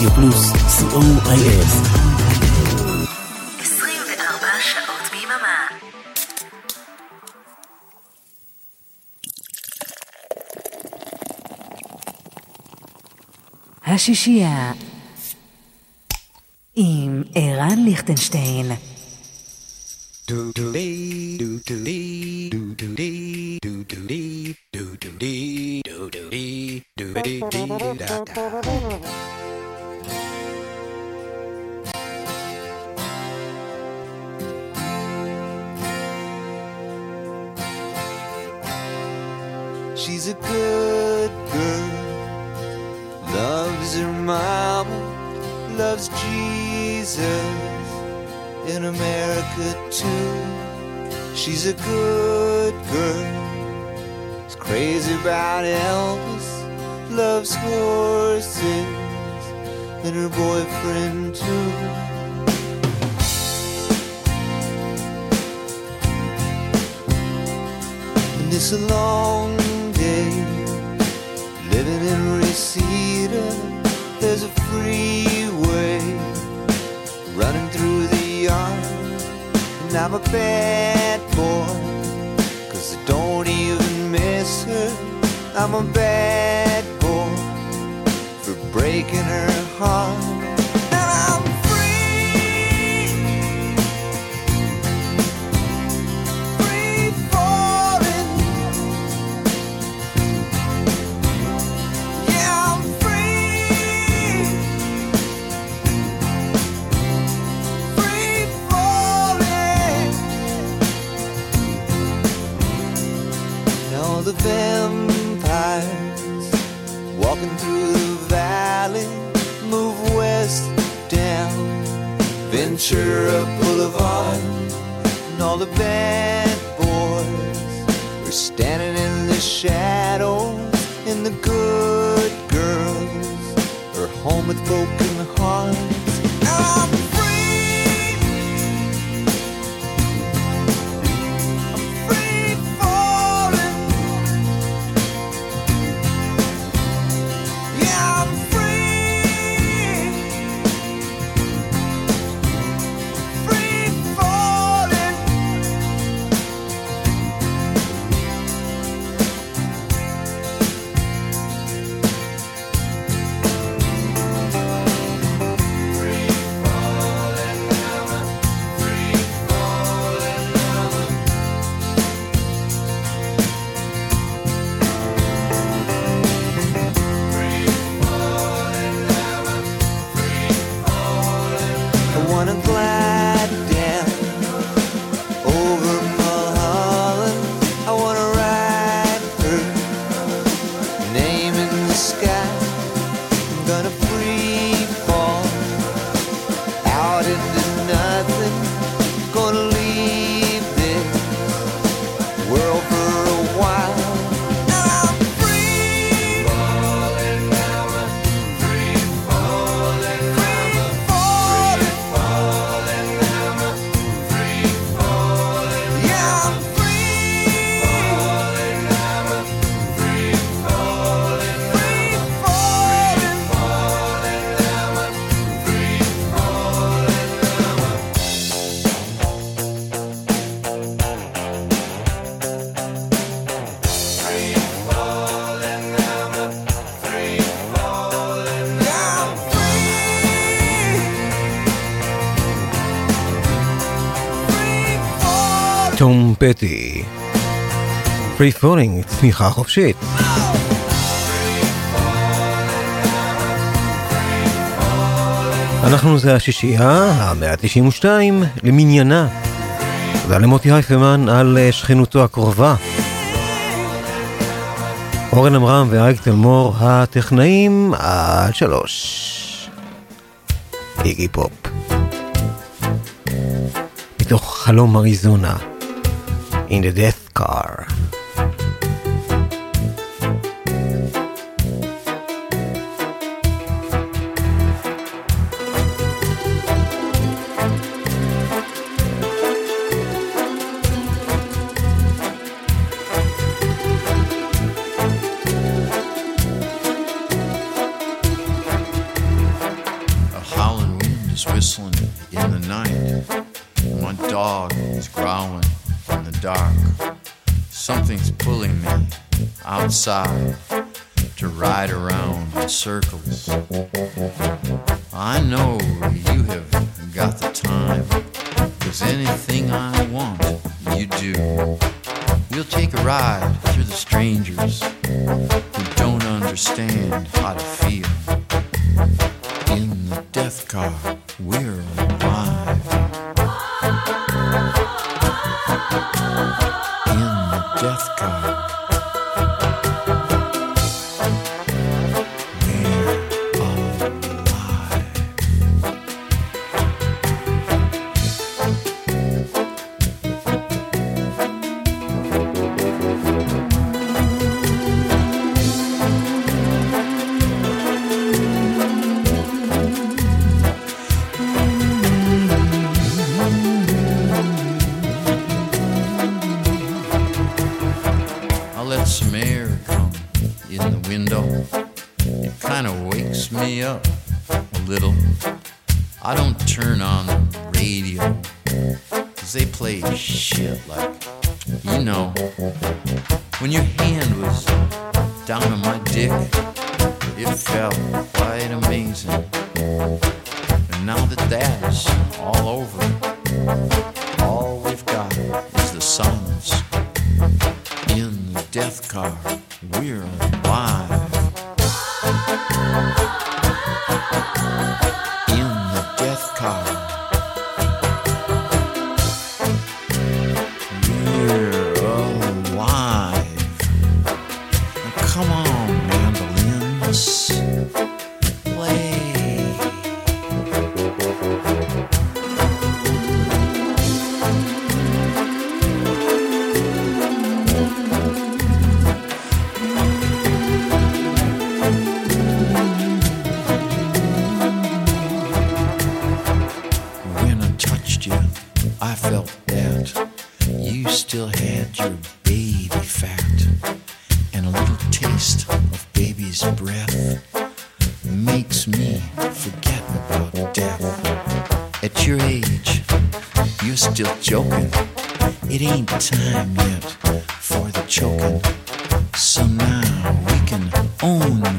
רדיו פלוס, co.il 24 שעות ביממה. השישייה עם ערן ליכטנשטיין do do dee do do dee do do dee do do dee do do dee do do dee do dee dee da da She's a good girl, loves her mama, loves Jesus in America too. She's a good girl, is crazy about Elvis, loves horses and her boyfriend too. And it's a long There's a freeway running through the yard. And I'm a bad boy, cause I don't even miss her. I'm a bad boy for breaking her heart. The vampires walking through the valley move west down Ventura Boulevard, and all the bad boys are standing in the shadows, and the good girls are home with broken hearts. פטי. פרי פולינג, צניחה חופשית. אנחנו זה השישייה, המאה ה-92, למניינה. תודה למוטי הייפמן על אה, שכנותו הקרובה. אורן עמרם ואריק תלמור הטכנאים עד שלוש. איגי פופ. מתוך חלום אריזונה. In the death car. makes me forget about death. At your age, you're still joking. It ain't time yet for the choking. So now we can own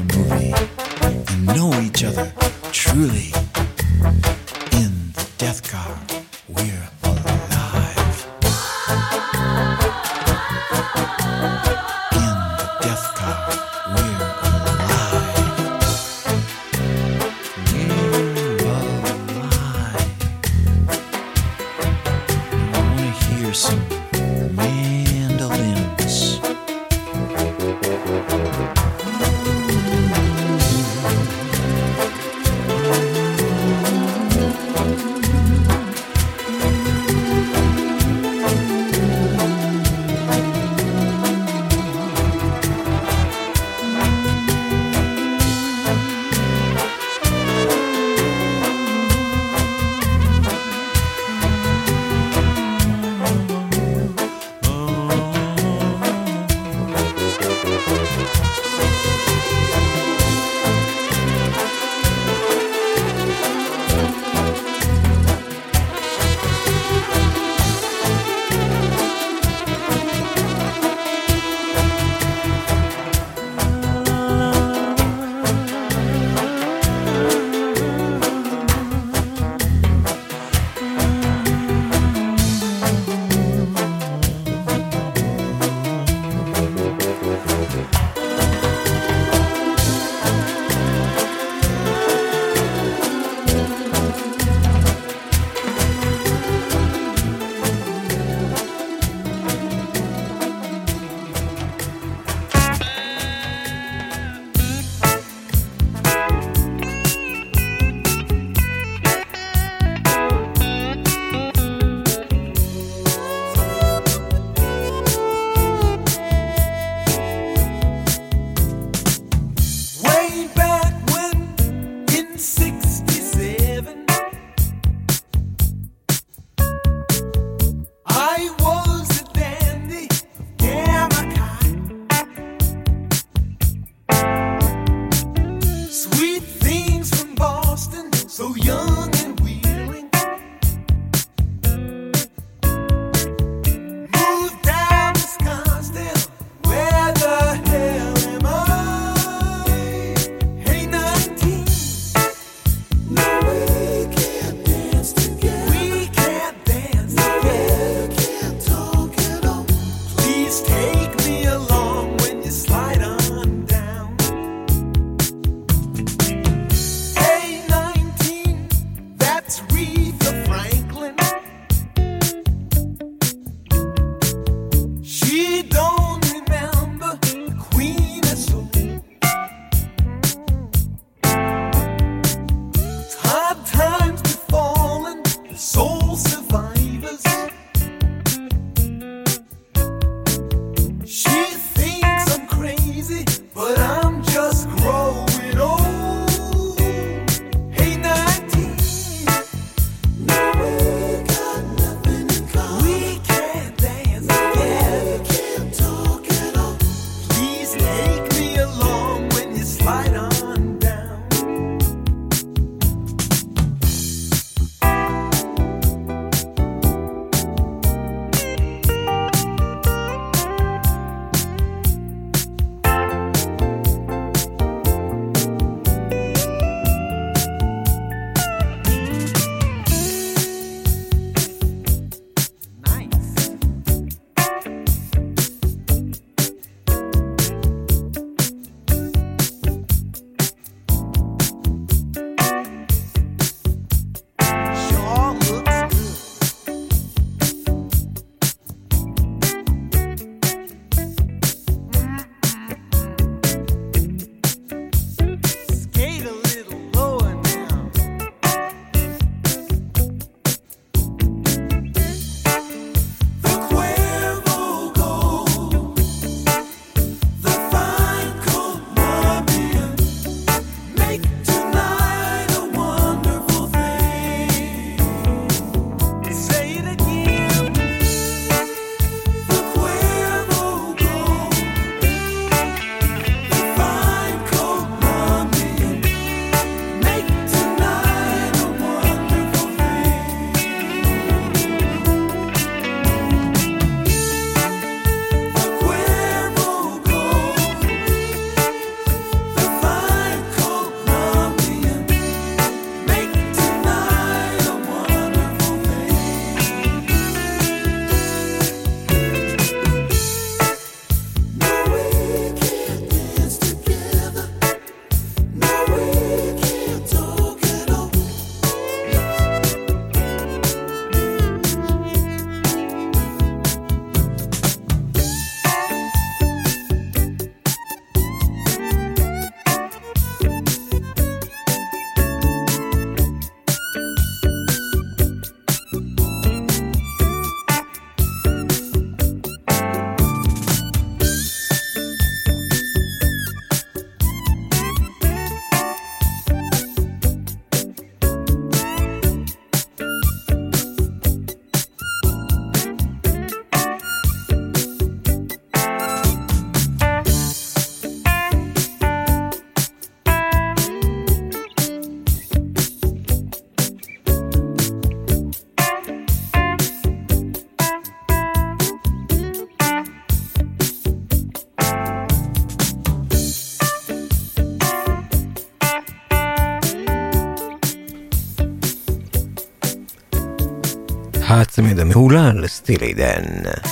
הצמד המהולל, סטילי דן,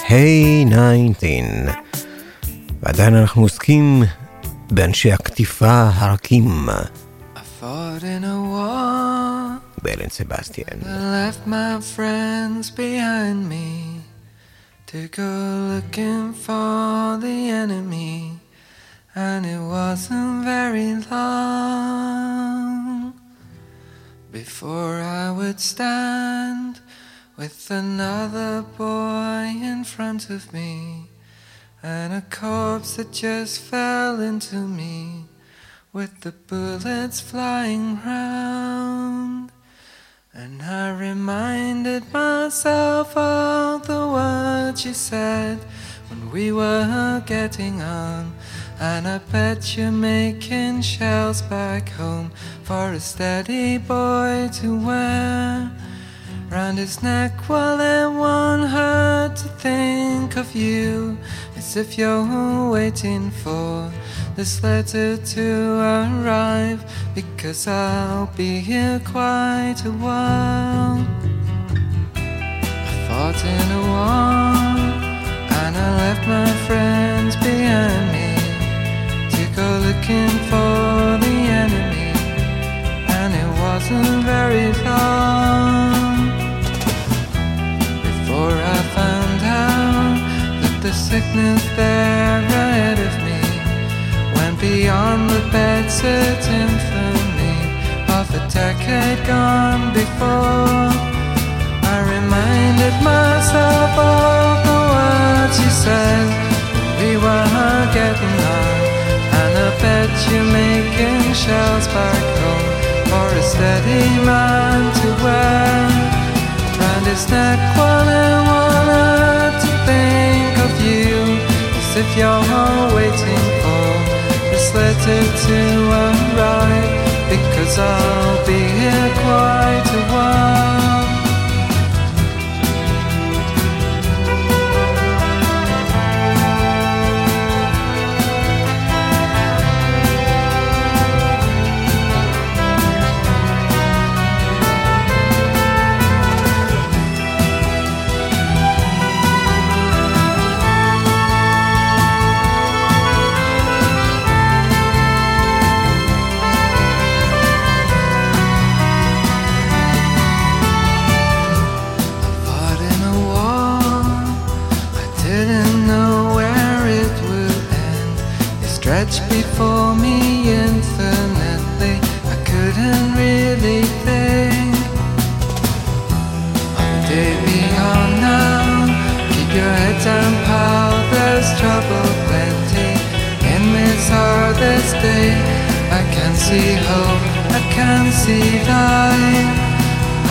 היי 19. ועדיין אנחנו עוסקים באנשי הקטיפה הרכים. באלן סבסטיאן. To go looking for the enemy, and it wasn't very long before I would stand with another boy in front of me, and a corpse that just fell into me with the bullets flying round. And I reminded myself of the words you said when we were getting on. And I bet you're making shells back home for a steady boy to wear round his neck while it won't hurt to think of you as if you're waiting for this letter to arrive because I'll be here quite a while. I fought in a war and I left my friends behind me to go looking for the enemy, and it wasn't very long the sickness there ahead of me went beyond the bed-set infamy of a decade gone before. I reminded myself of the words you said we were getting on, and I bet you're making shells back home for a steady man to wear round his neck while I wanted to think of you as if you're waiting for this letter to arrive because I'll be here quite a while. Day. I can see hope. I can see light.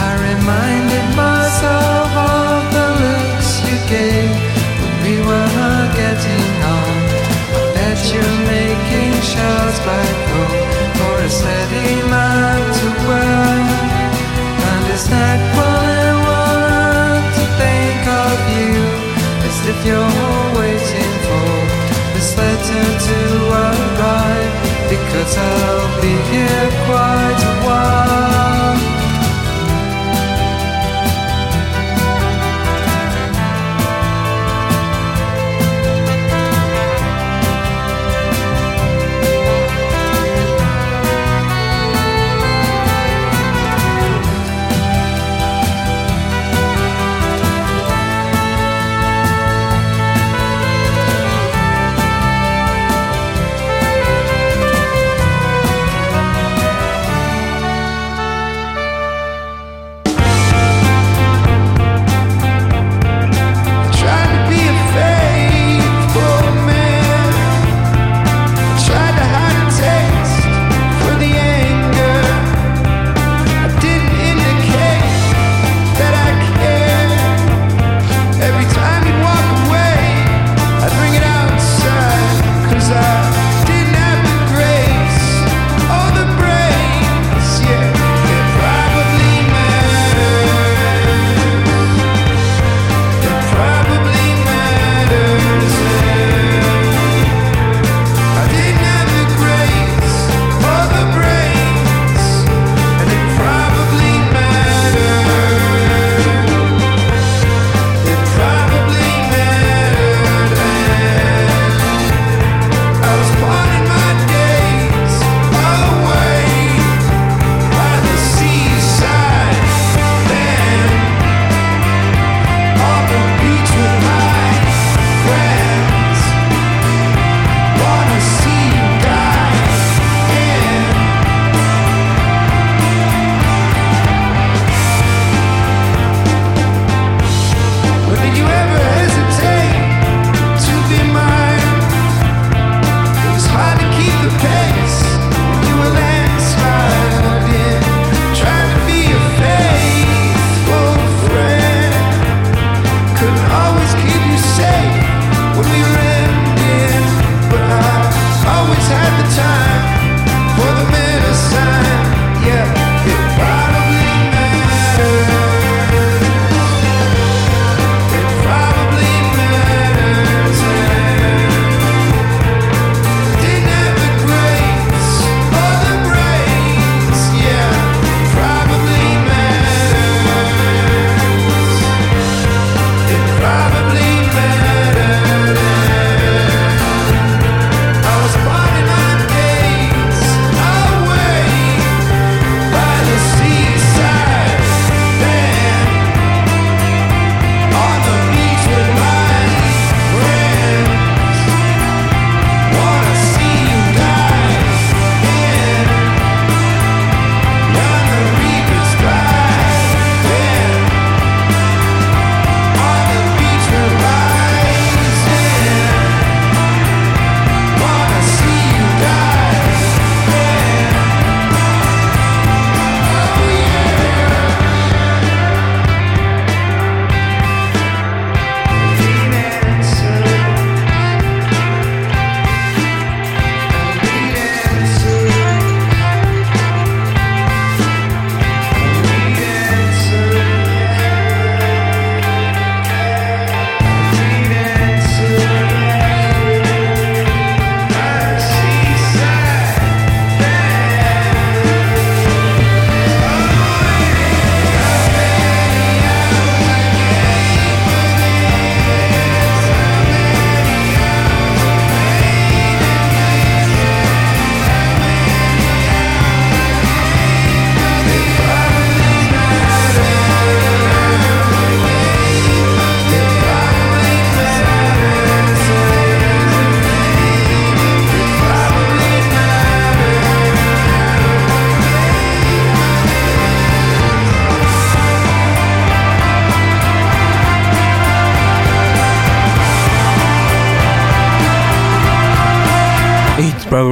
I reminded myself of the looks you gave when we were getting on. I bet you're making shells back home for a steady man to wear. And it's not what I want to think of you as if you're waiting for this letter to arrive because I'll be here quite a while.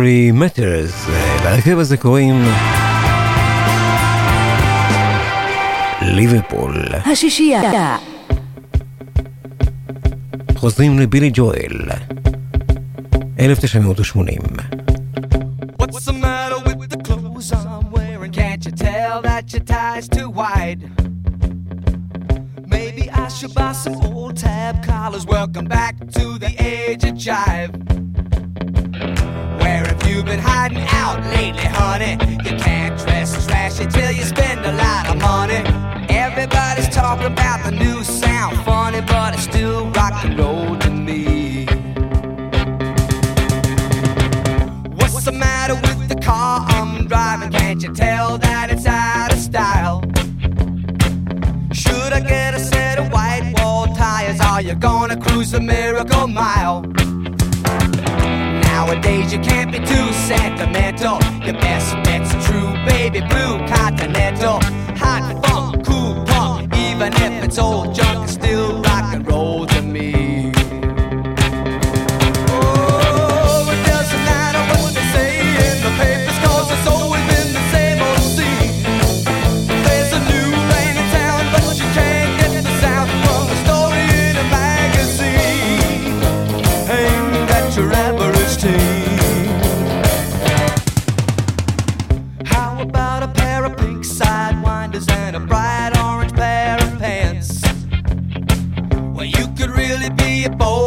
Probably matters. להרכב הזה קוראים ליברפול. השישייה. חוזרים לבילי ג'ואל. 1980. Been hiding out lately, honey? You can't dress trashy till you spend a lot of money. Everybody's talking about the new sound, funny, but it's still rock and roll to me. What's the matter with the car I'm driving? Can't you tell that it's out of style? Should I get a set of white wall tires? Are you gonna cruise a miracle mile? Nowadays you can't be too sentimental. Your best bet's true baby blue continental. Hot funk, cool punk, even if it's old junk,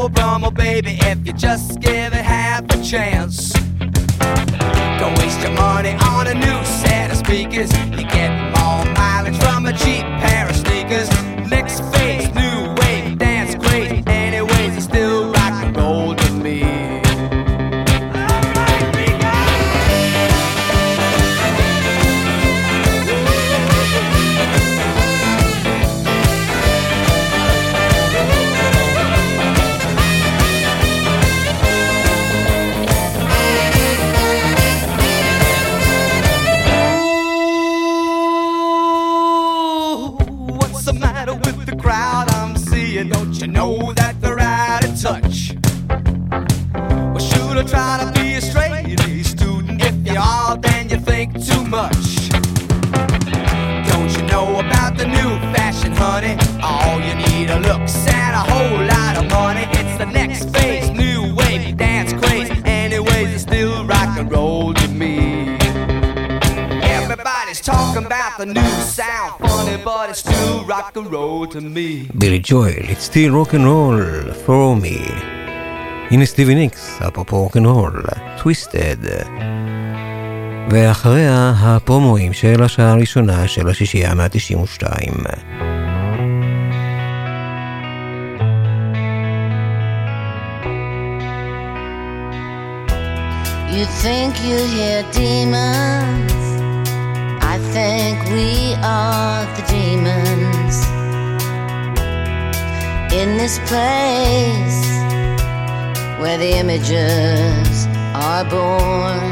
a Brummel, baby, if you just give it half a chance. Don't waste your money on a new set of speakers. You בילי ג'ואל, It's still rock and roll for me. הנה סטיבי ניקס, אפרופו רוק and roll, טוויסטד. ואחריה הפרומואים של השעה הראשונה של השישייה מה-92. You think you hear demons? I think we are the demons in this place where the images are born.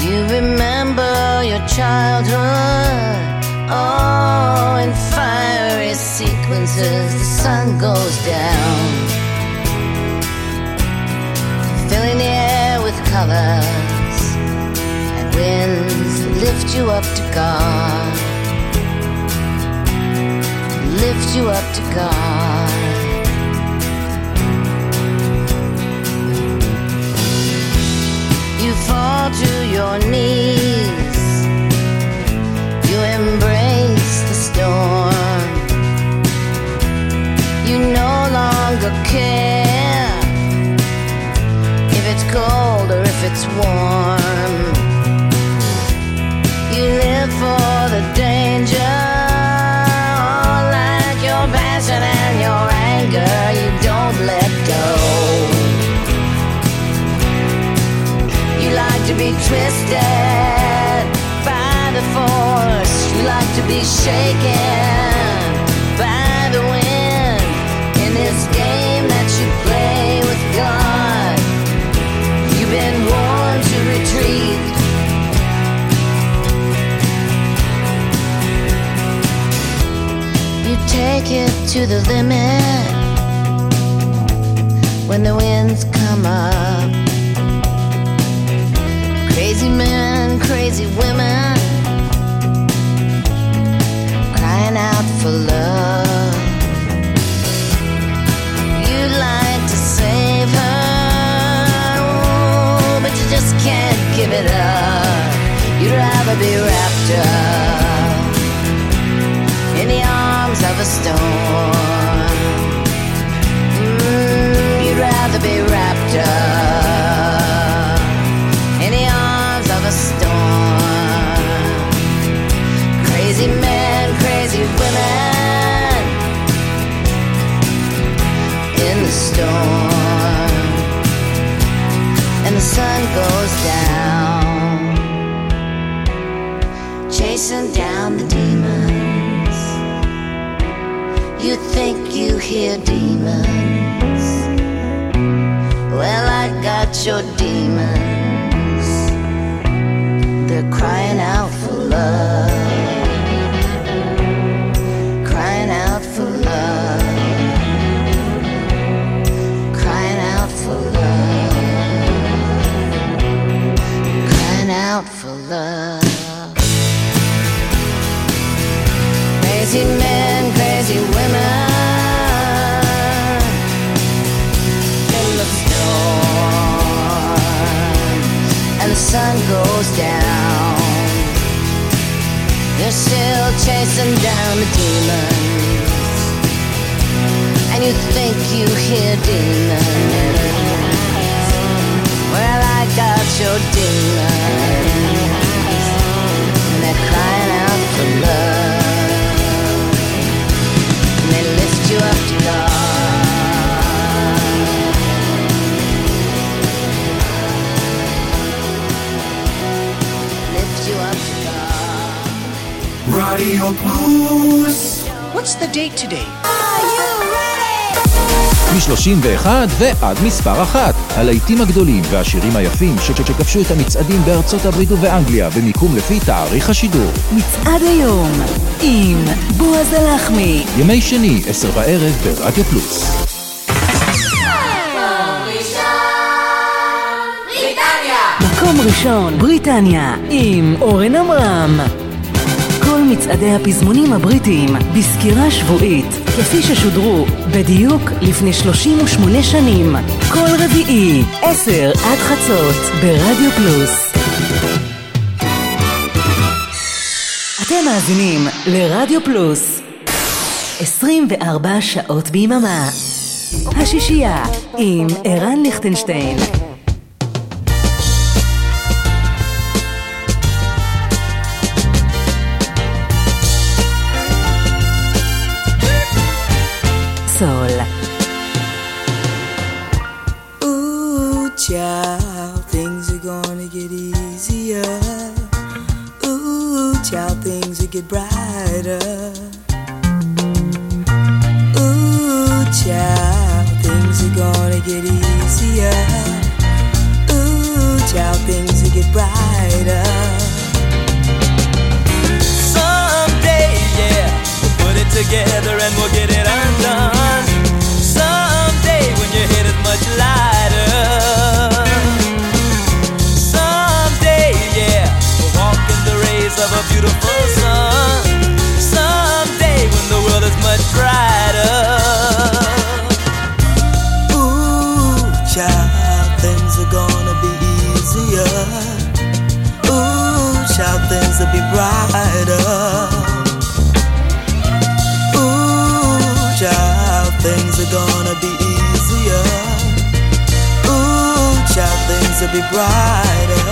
You remember your childhood, oh, in fiery sequences, the sun goes down filling the air with colors and winds lift you up to God. Lift you up to God. You fall to your knees. You embrace the storm. You no longer care if it's cold or if it's warm. Take it to the limit when the wind demons come up. Crazy men, crazy women, You'd be wrapped up in the arms of a storm. Think you hear demons. Well, I got your demons. They're crying out for love. Still chasing down the demons, and you think you hear demons. Well, I got your demons, Radio Plus. What's the date today? מ-31 ועד מספר אחת. הלהיטים הגדולים והשירים היפים שכבשו את המצעדים בארצות הברית ובאנגליה במיקום לפי תאריך השידור. מצעד היום עם בועז הלחמי. ימי שני, עשר בערב ברדיו פלוס. מקום ראשון, בריטניה, עם אורן עמרם. מצעדי הפזמונים הבריטיים בסקירה שבועית, כפי ששודרו בדיוק לפני 38 שנים. כל רביעי, 10 עד חצות, ברדיו פלוס. אתם מאזינים לרדיו פלוס 24 שעות ביממה. השישייה עם ערן ליכטנשטיין. Soul. Ooh, child, things are gonna get easier. Ooh, child, things will get brighter. Ooh, child, things are gonna get easier. Ooh, child, things will get brighter. together and we'll get it head will be brighter.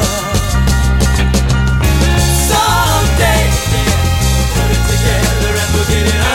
Someday, yeah, put it together and we'll get it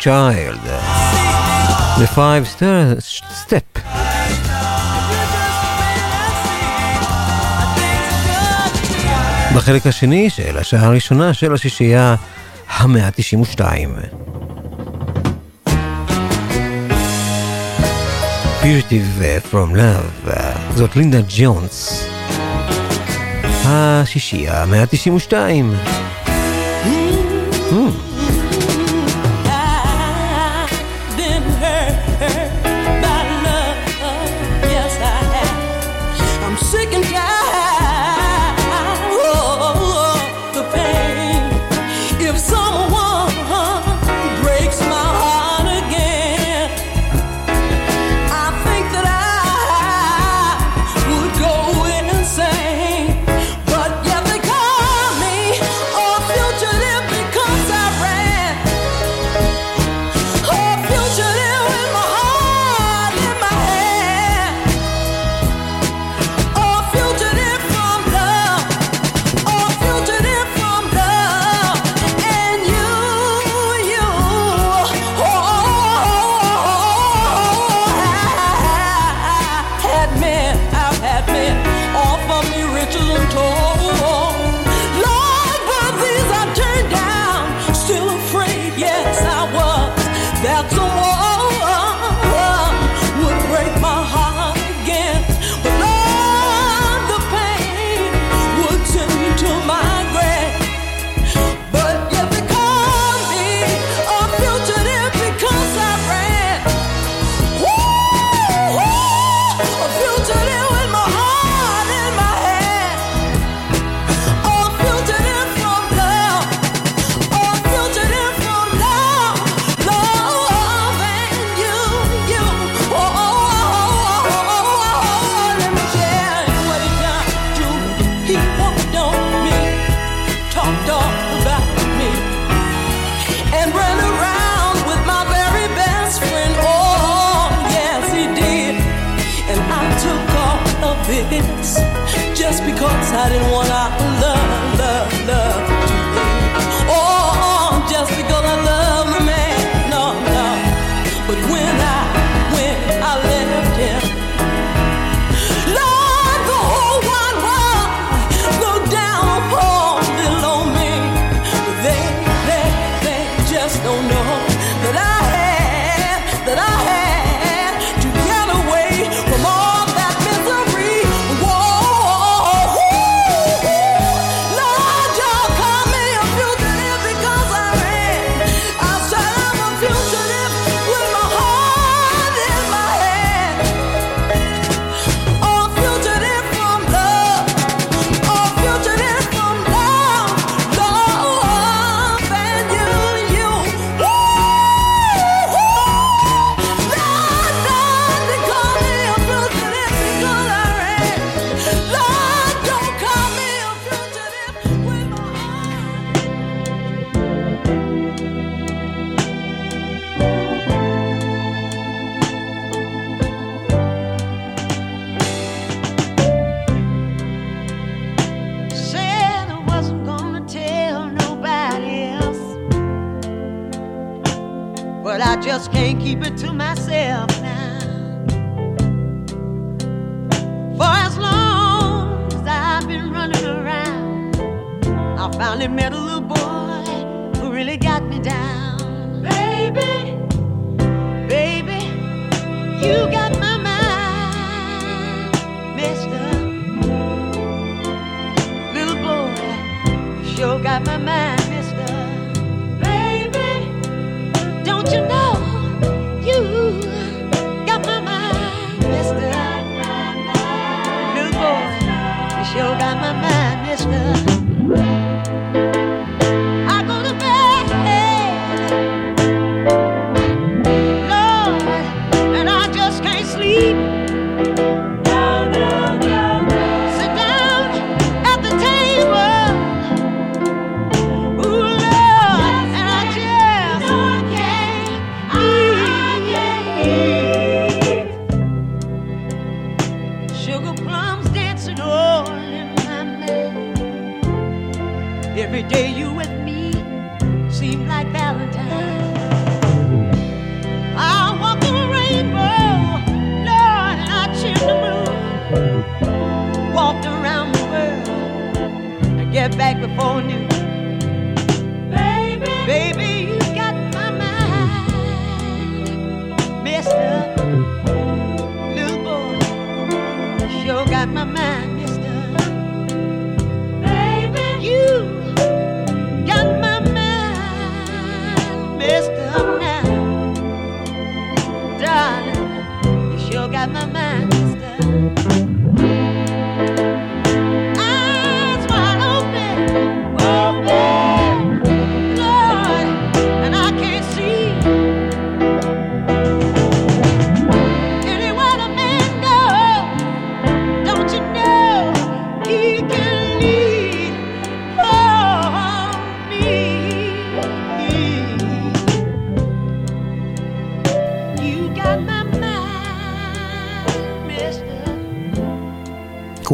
Child. The Five Step. בחלק השני של השעה הראשונה של השישייה המאה ה-92. פירטיב From Love, זאת לינדה ג'ונס. השישייה המאה ה-92. Hmm.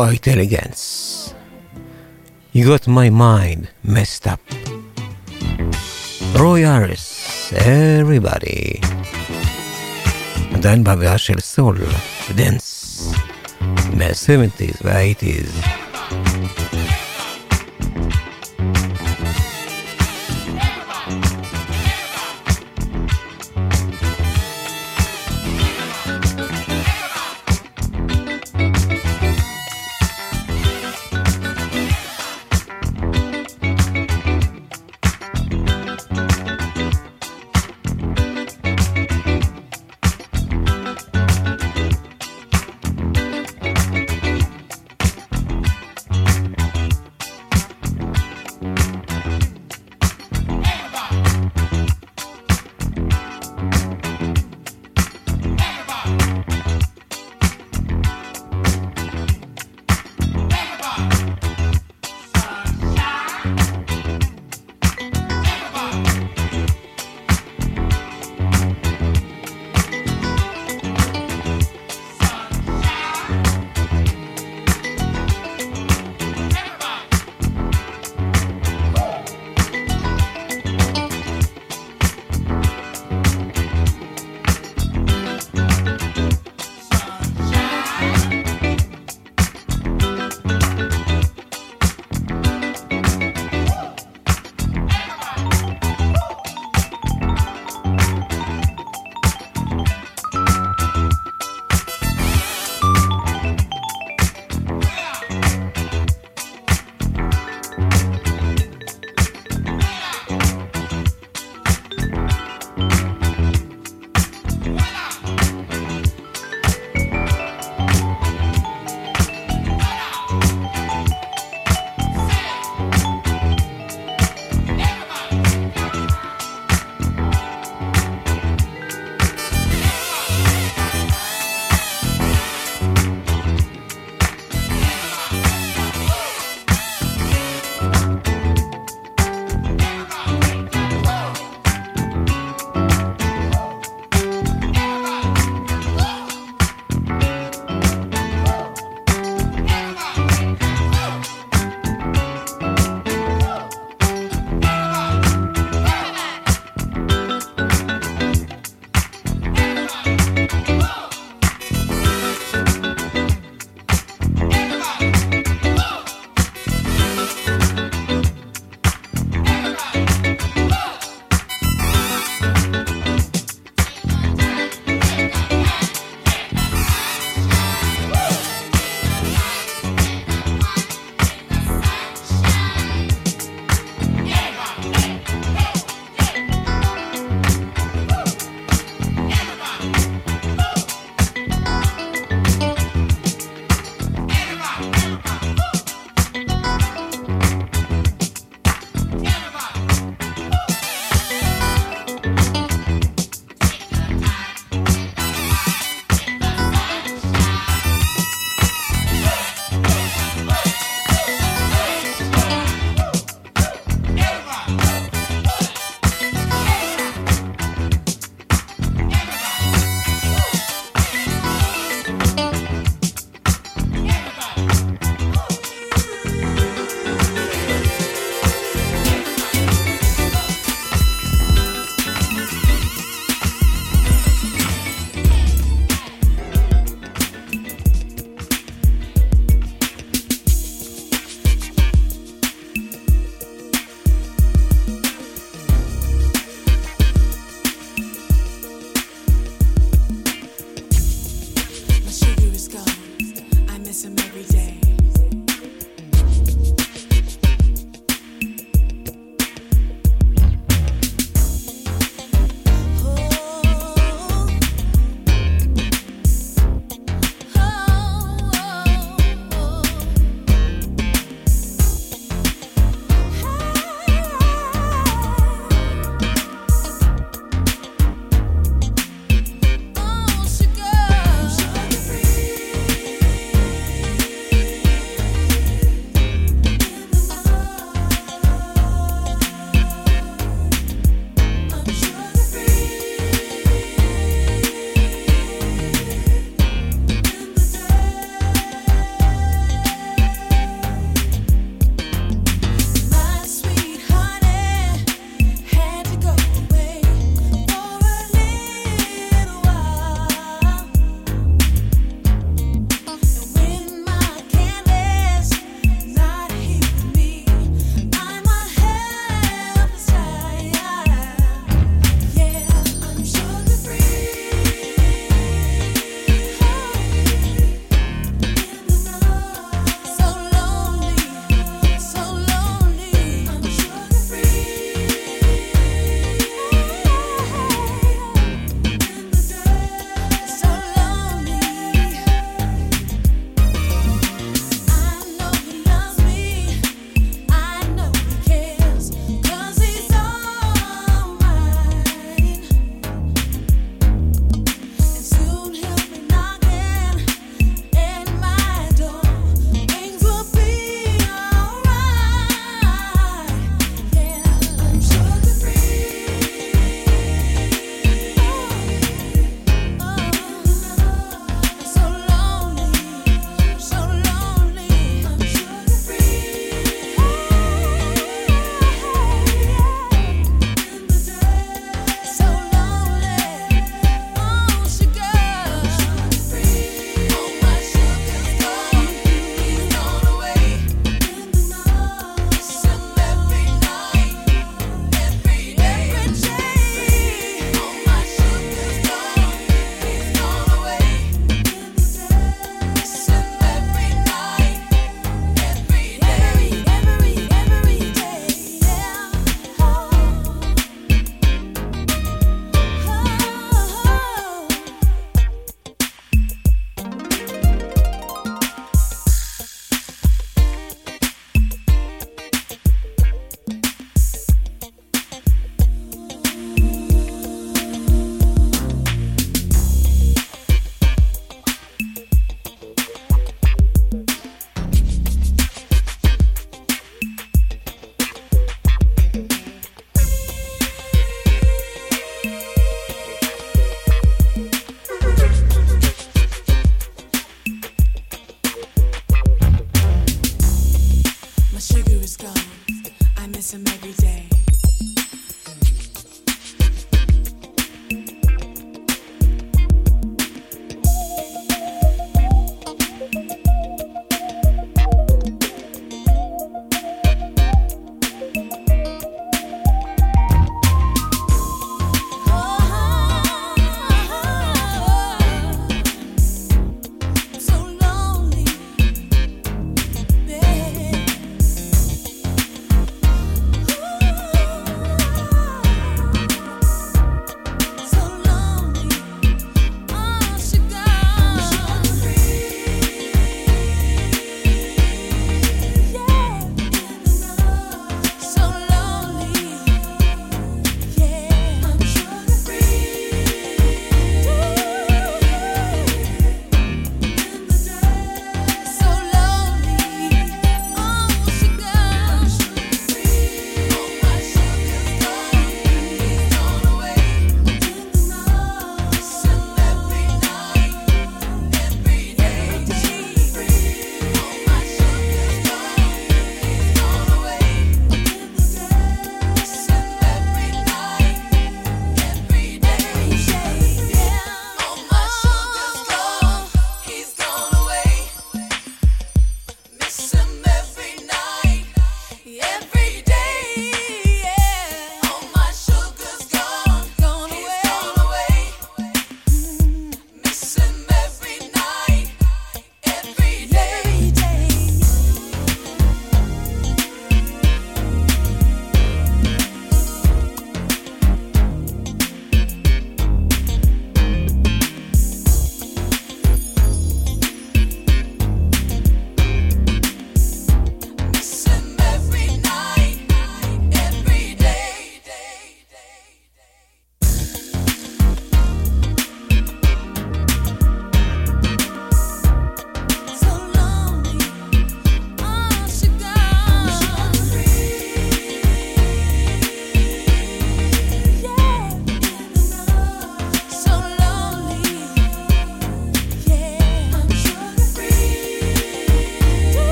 Elegance, intelligence. You got my mind messed up. רוי אריס, everybody. עדיין באווירה של סול, דנס, מה-70's וה-80's.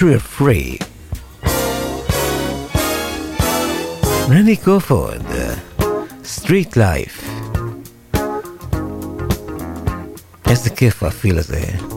True Free. Randy Crawford, Street Life. איזה כיף הפיל הזה.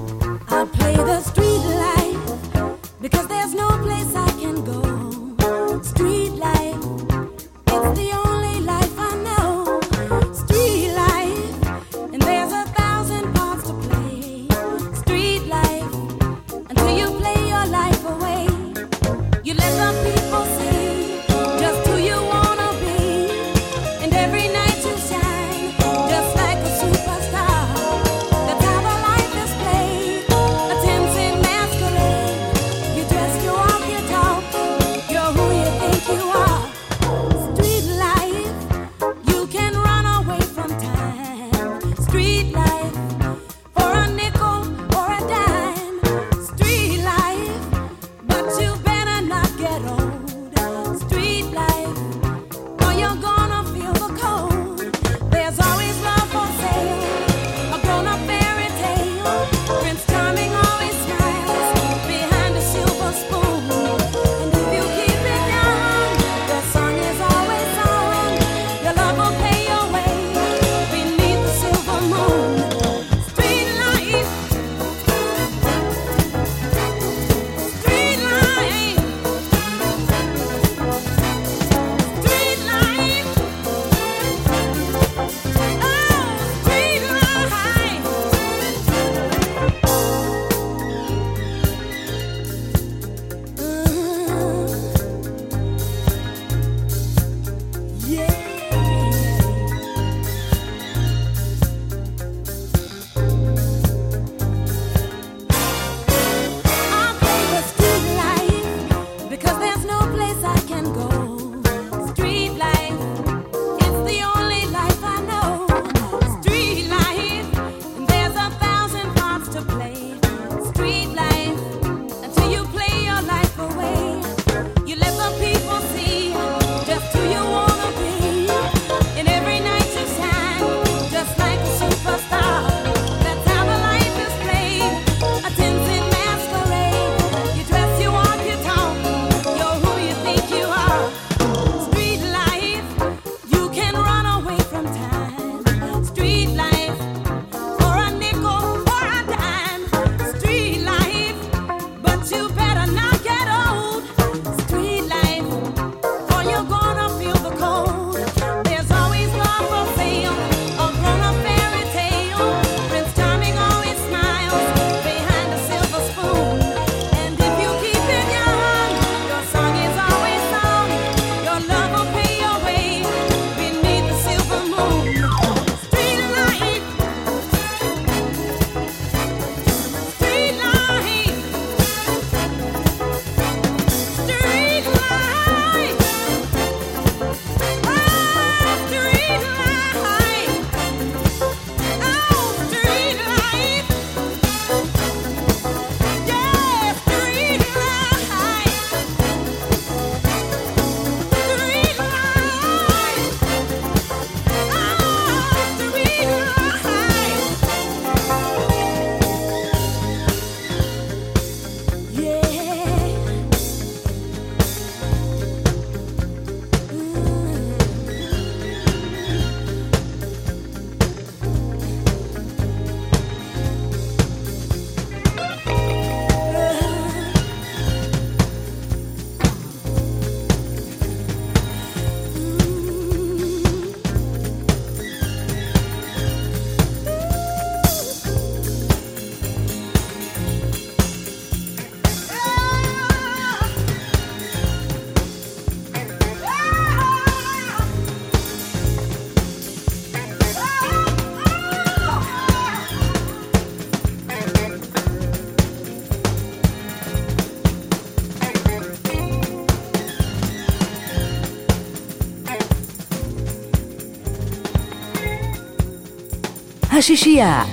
Haxixiá.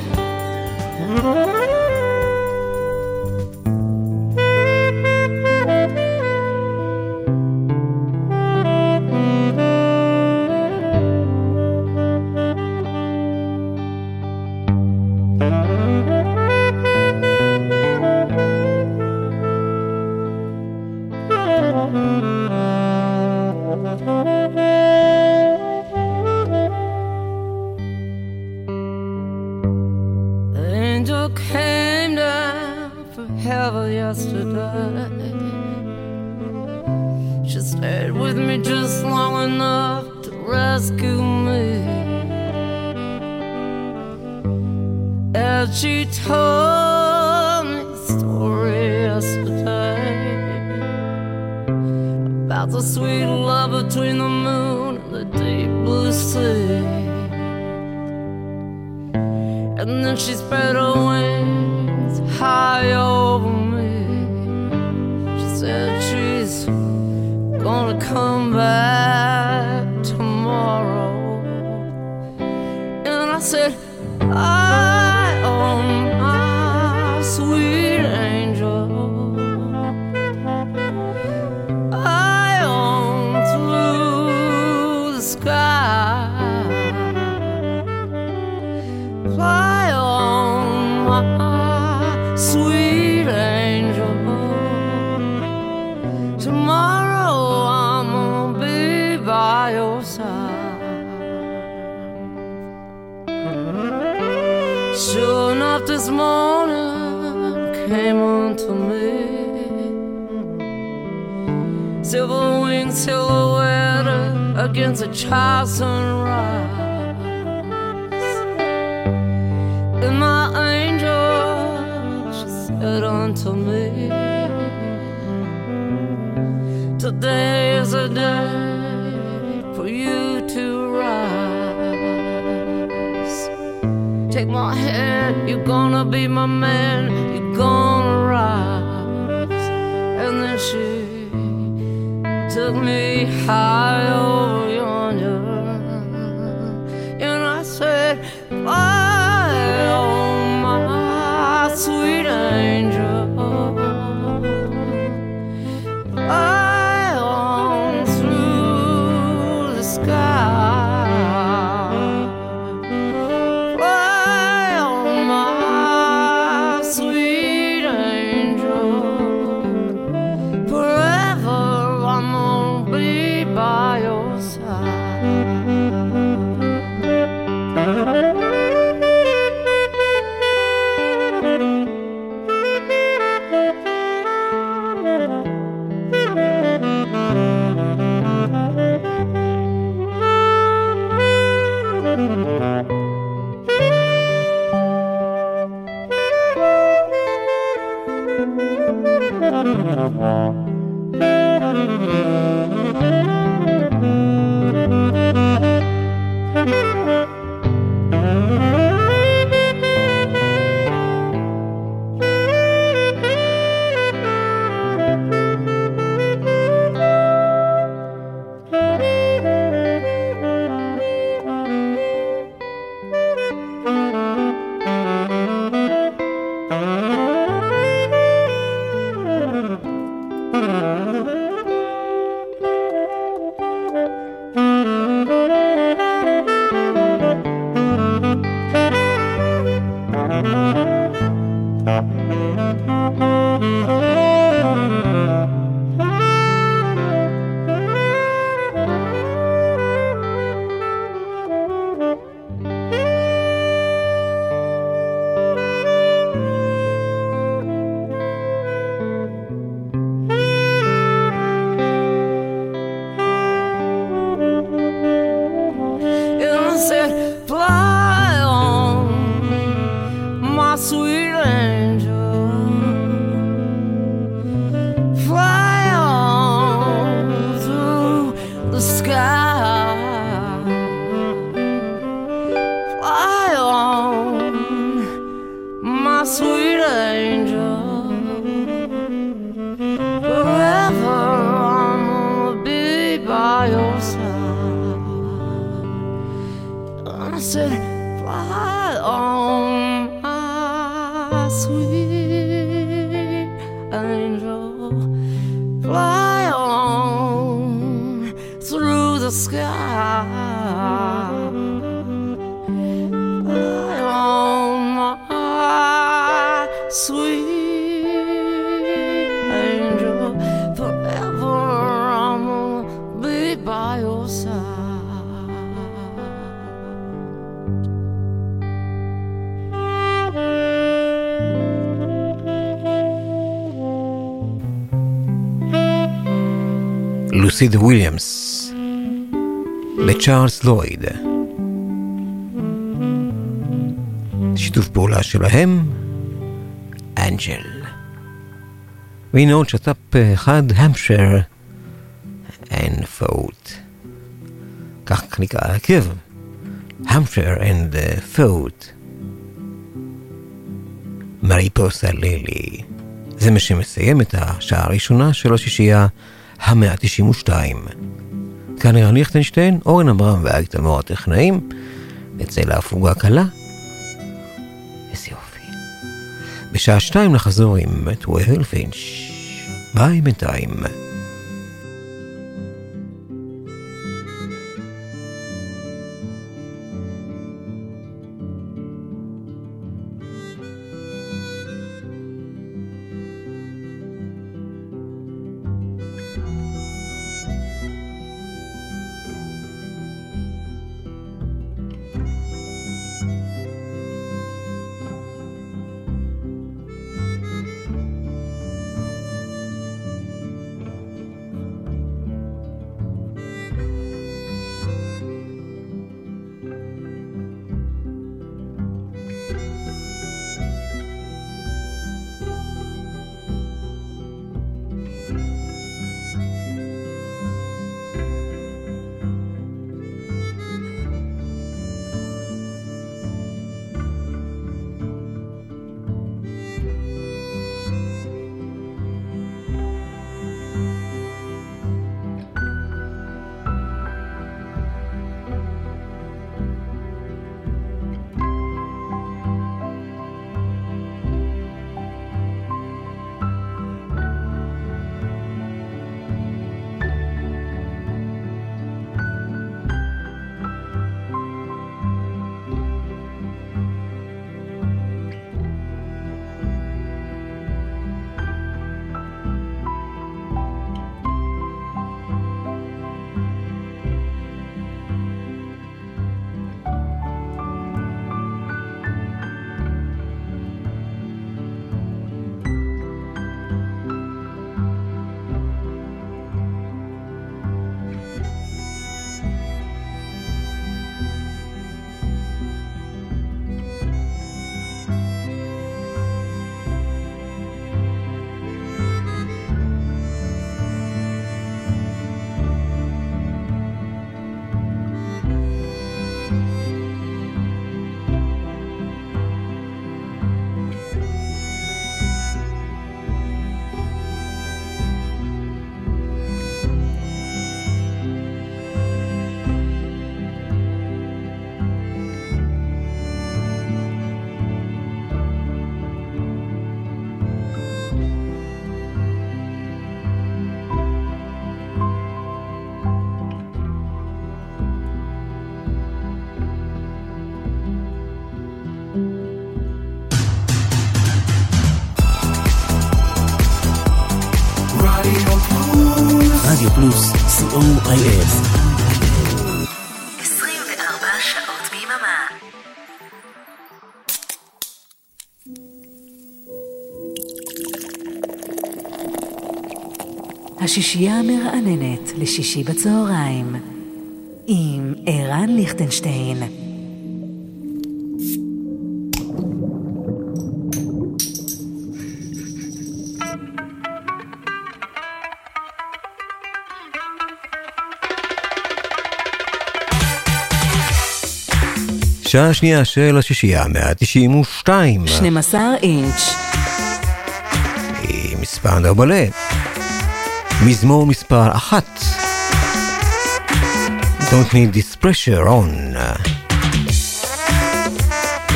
לוסיד וויליאמס לצ'ארלס לויד. שיתוף פעולה שלהם, אנג'ל. והנה עוד שת"פ אחד, המפשר and פוט. כך נקרא ההרכב, המפשר and פוט. מריפוסה לילי. זה מה שמסיים את השעה הראשונה של השישייה המאה ה-92. כאן ערן ליכטנשטיין, אורן אברהם ואייק תמור הטכנאים, נצא להפוגה קלה. איזה יופי. בשעה שתיים נחזור עם טווהל פינץ'. ביי בינתיים. השישייה המרעננת לשישי בצהריים עם ערן ליכטנשטיין. שעה שנייה של השישייה, 192. 12 אינץ'. עם מספר נרבלה. מזמור מספר אחת. Don't need this pressure on.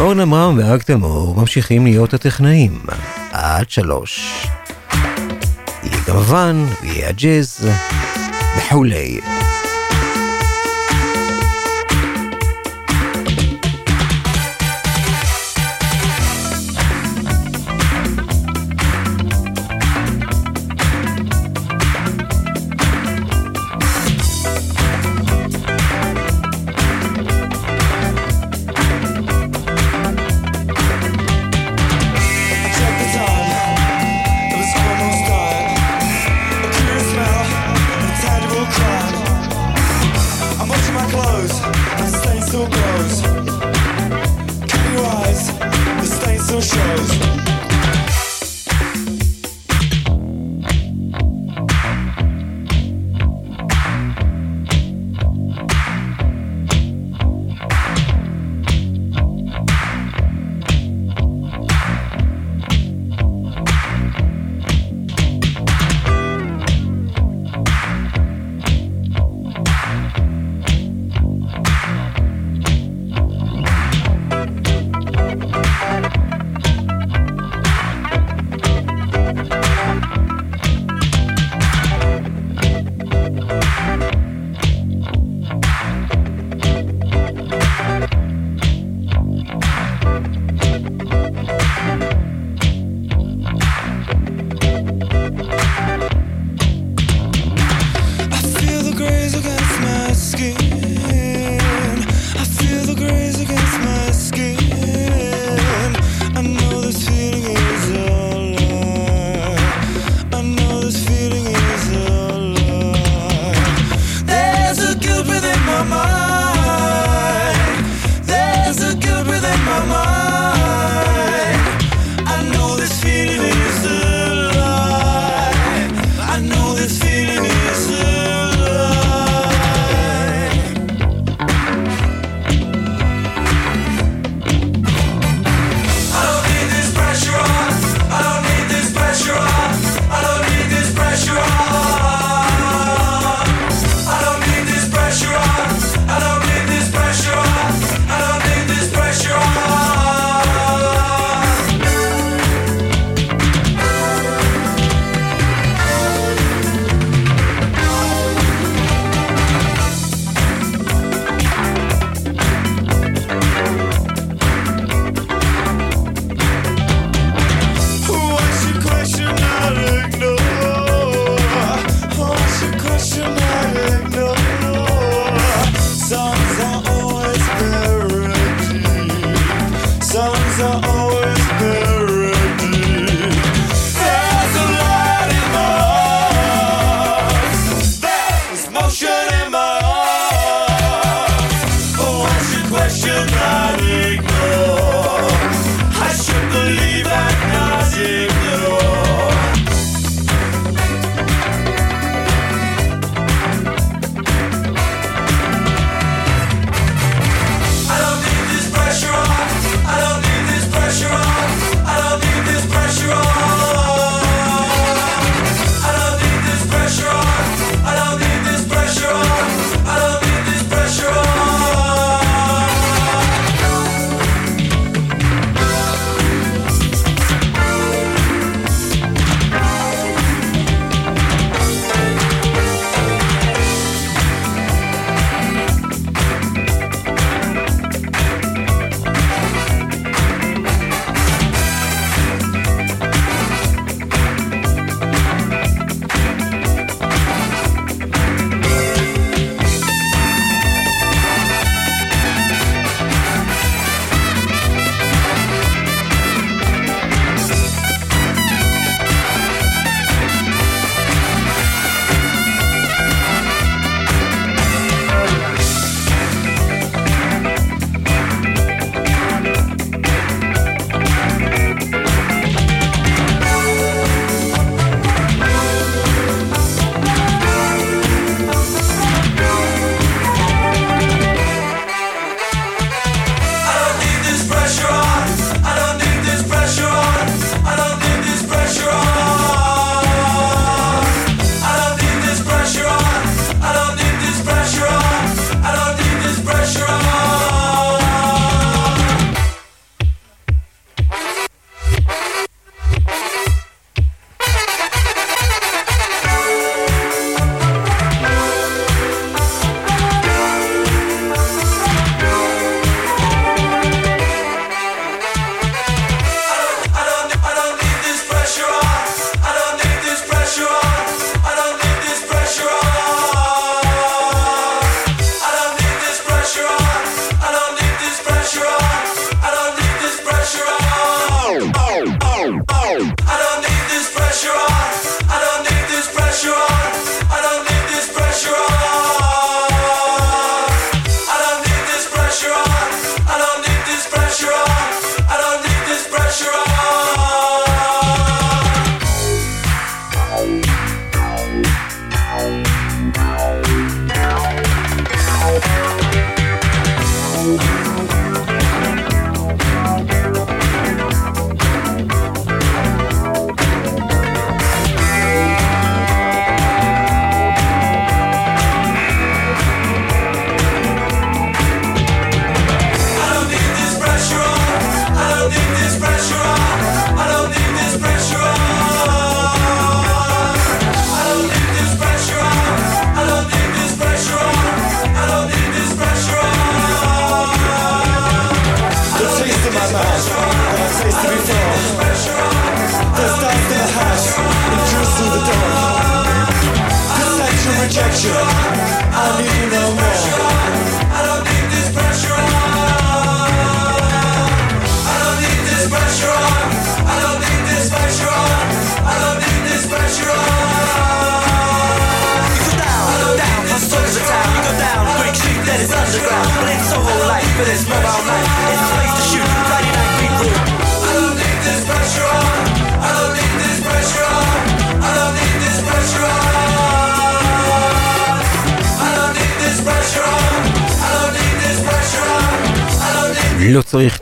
אורן עמרם ואריק תלמור ממשיכים להיות הטכנאים עד שלוש. יהיה גם הוואן ויהיה הג'אז וכולי.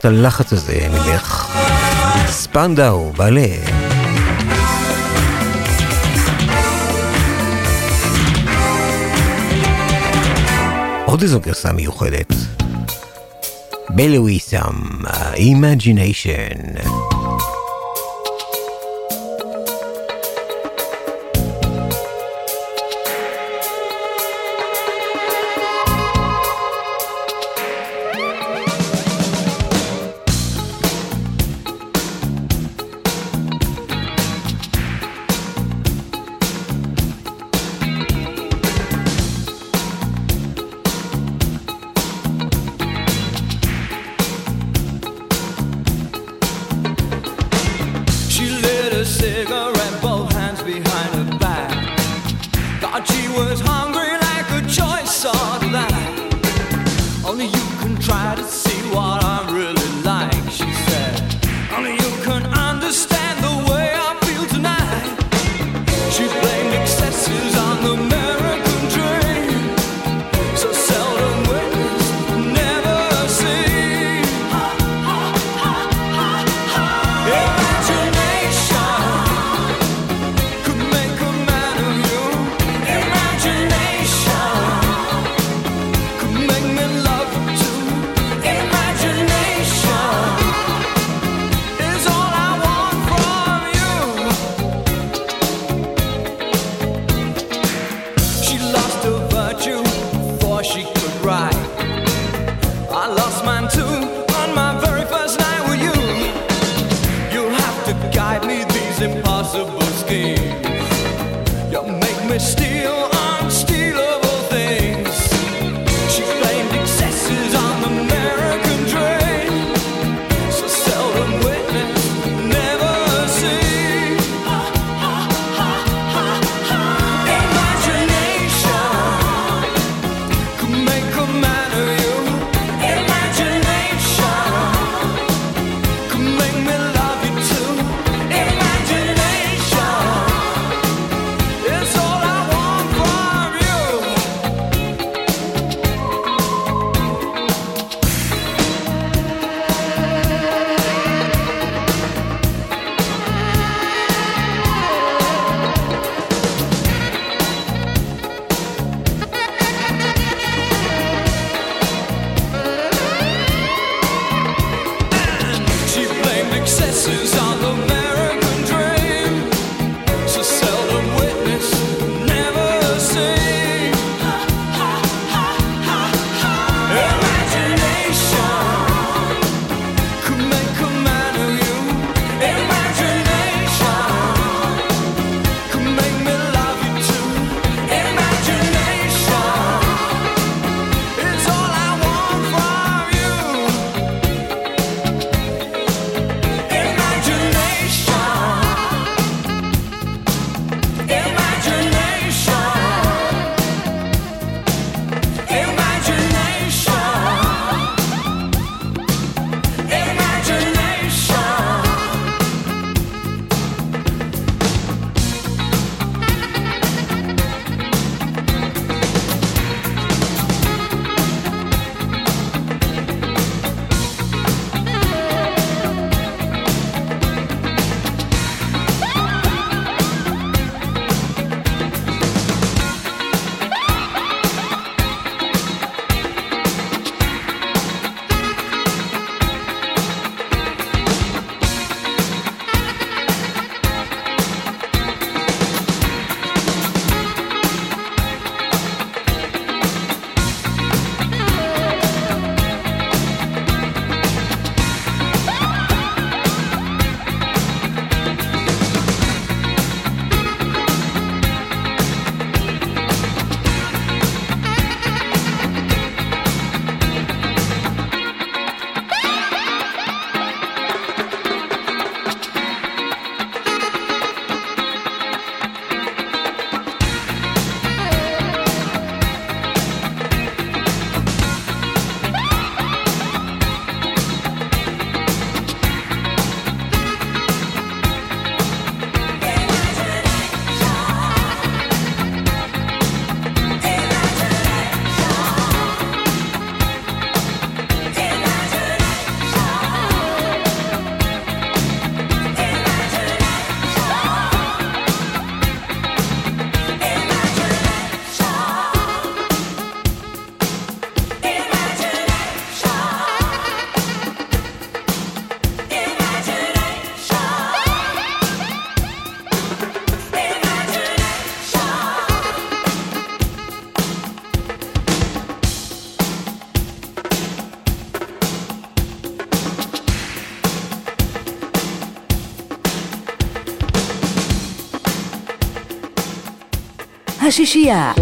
את הלחץ הזה ממך. ספנדאו, בעלה. עוד איזו גרסה מיוחדת. בלוויסם, אימג'יניישן. Uh, 西西啊！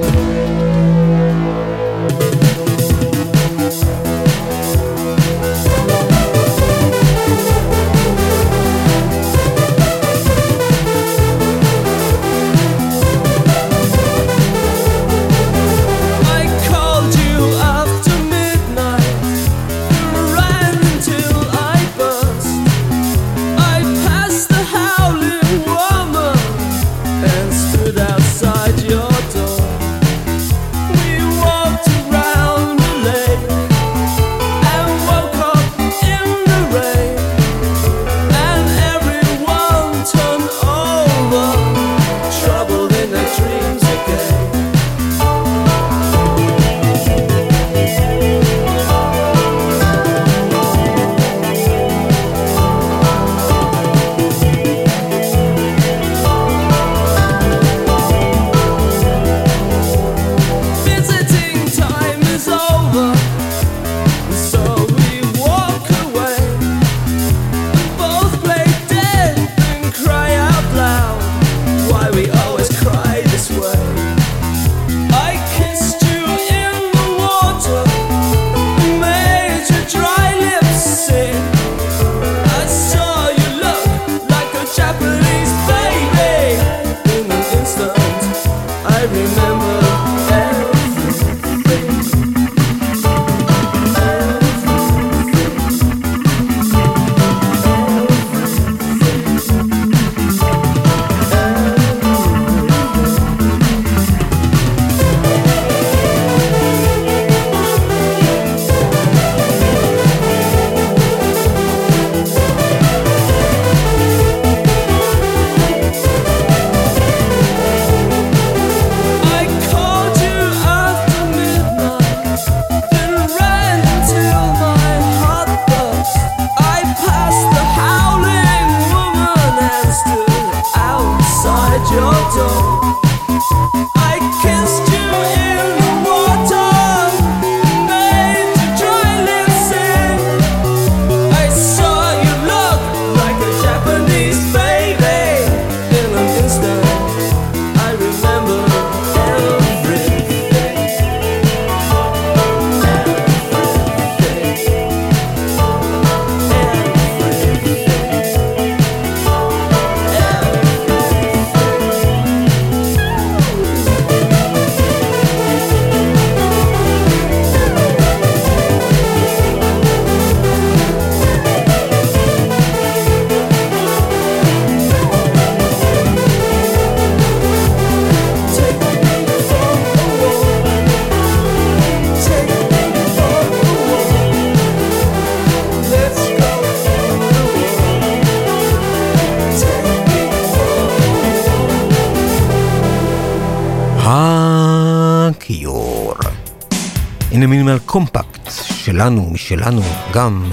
שלנו, משלנו, גם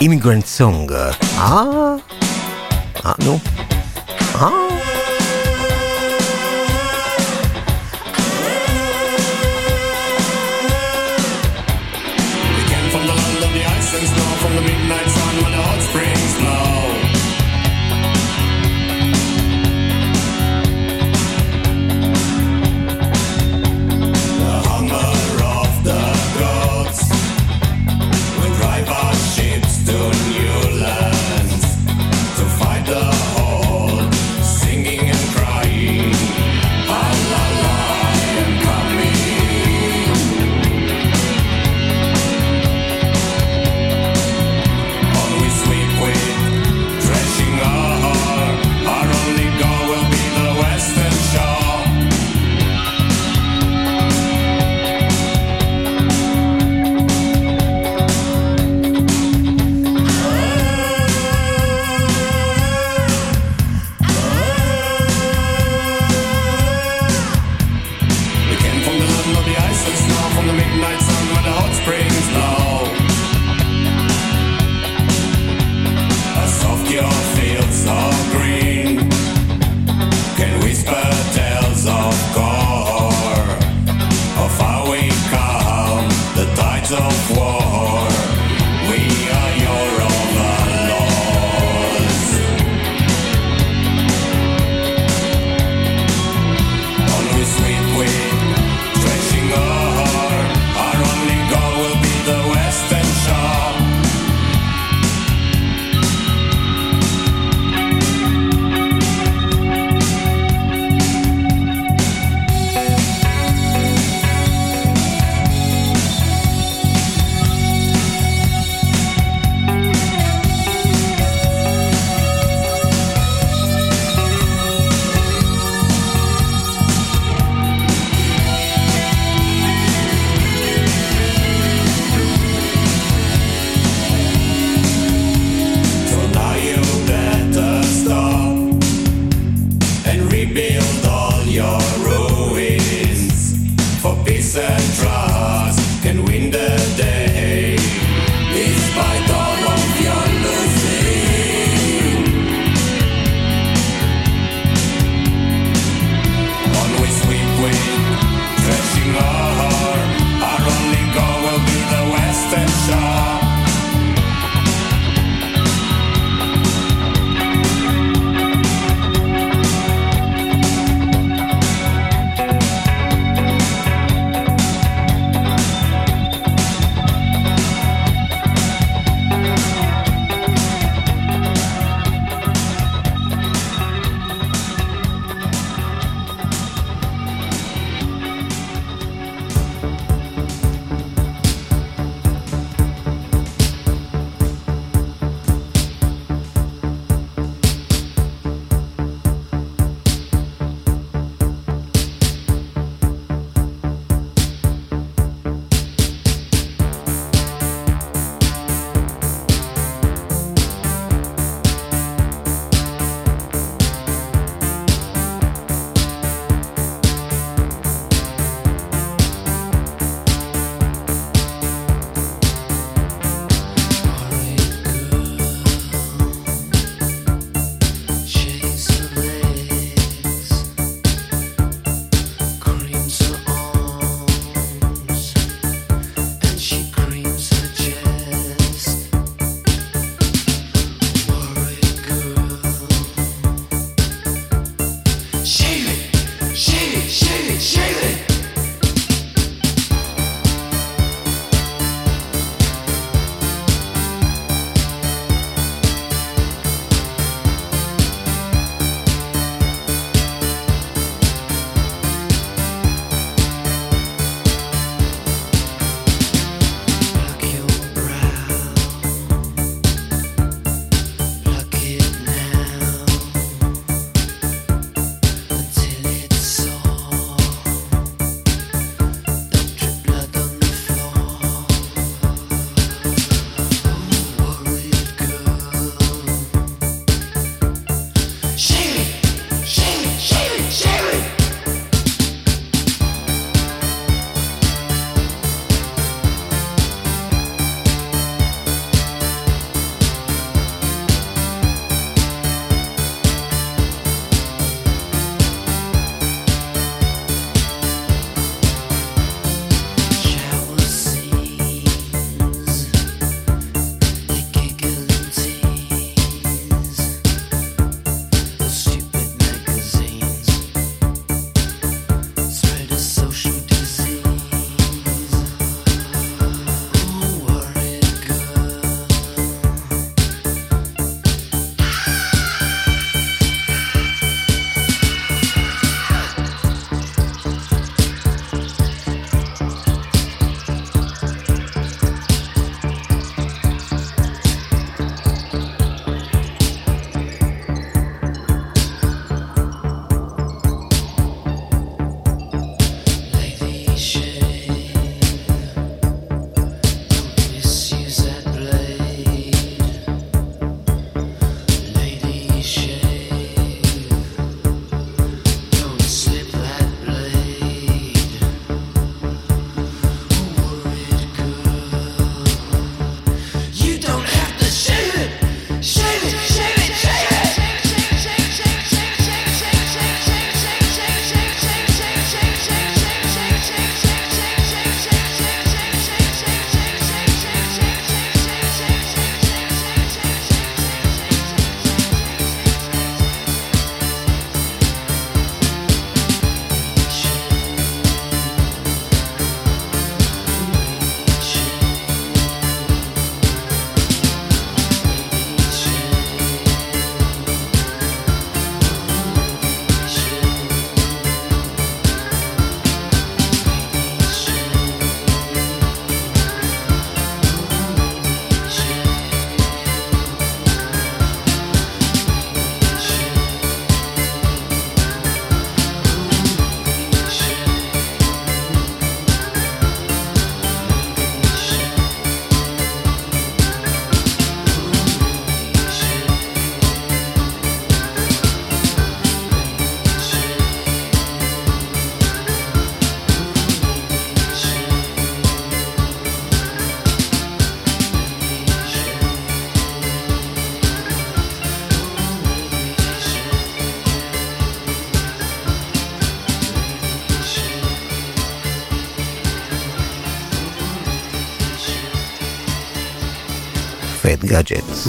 אימיגרנט סונג. אה? אה, נו. אה? From the midnight sun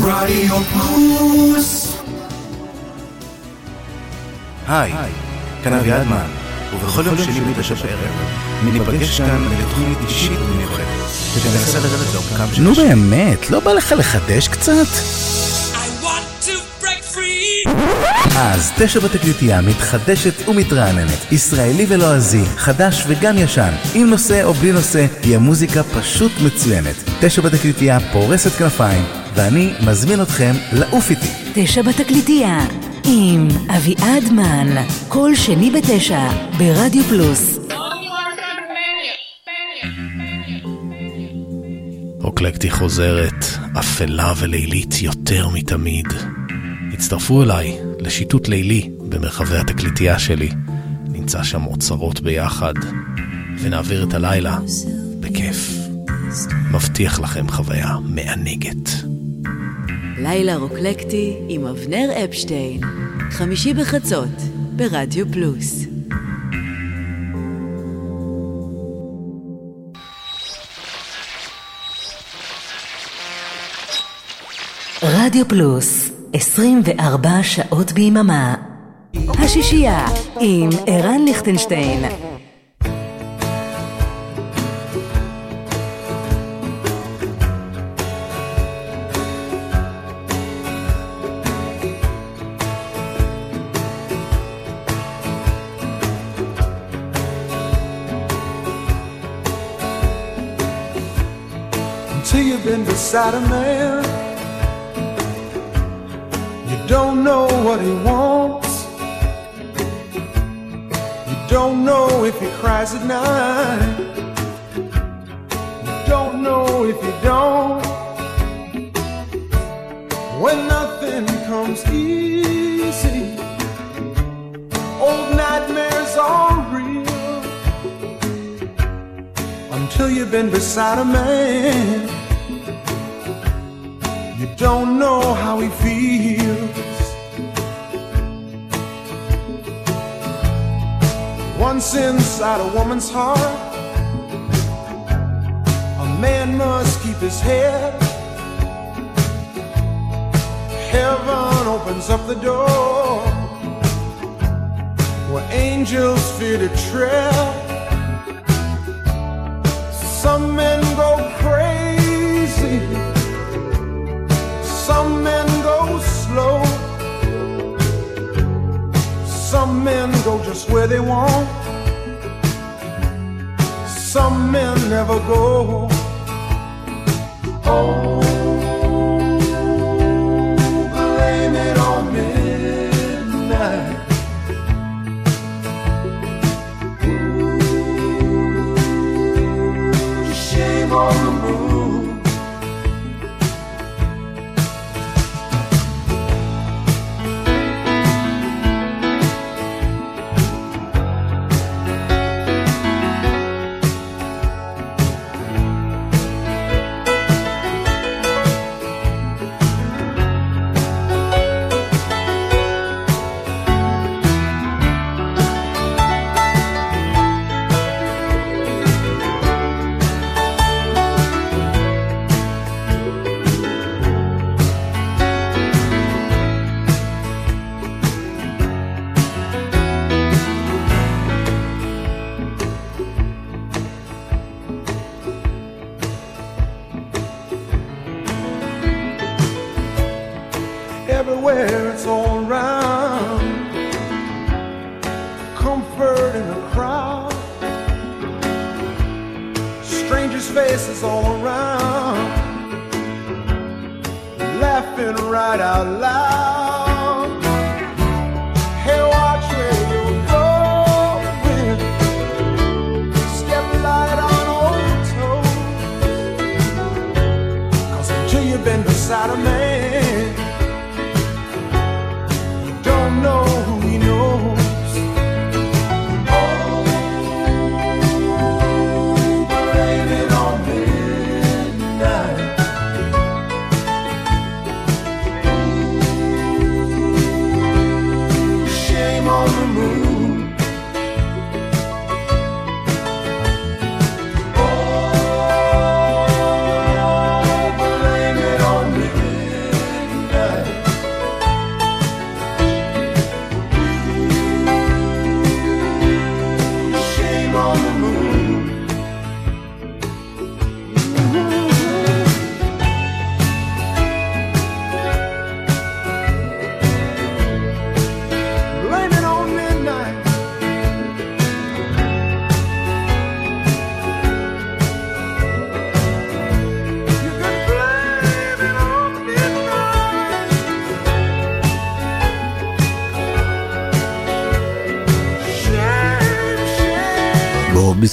רדיו פלוס היי, כאן אביעדמן, ובכל יום שני בתשע בערב, ניפגש כאן לתוכנית אישית ומיוחדת, שתנסה לרדת לעומקם של נו באמת, לא בא לך לחדש קצת? אז תשע בתקליטייה מתחדשת ומתרעננת, ישראלי ולועזי, חדש וגם ישן, עם נושא או בלי נושא, היא המוזיקה פשוט מצוינת. תשע בתקליטייה פורסת כנפיים, ואני מזמין אתכם לעוף איתי. תשע בתקליטייה, עם אביעד מן, כל שני בתשע, ברדיו פלוס. אוקלקטי חוזרת, אפלה ולילית יותר מתמיד. הצטרפו אליי לשיטוט לילי במרחבי התקליטייה שלי. נמצא שם אוצרות ביחד, ונעביר את הלילה בכיף. מבטיח לכם חוויה מענגת. לילה רוקלקטי עם אבנר אפשטיין, חמישי בחצות, ברדיו פלוס. רדיו פלוס, 24 שעות ביממה. השישייה עם ערן ליכטנשטיין. Beside a man. You don't know what he wants. You don't know if he cries at night. You don't know if he don't. When nothing comes easy, old nightmares are real until you've been beside a man. Don't know how he feels. Once inside a woman's heart, a man must keep his head. Heaven opens up the door where angels fear to tread. Some men go crazy,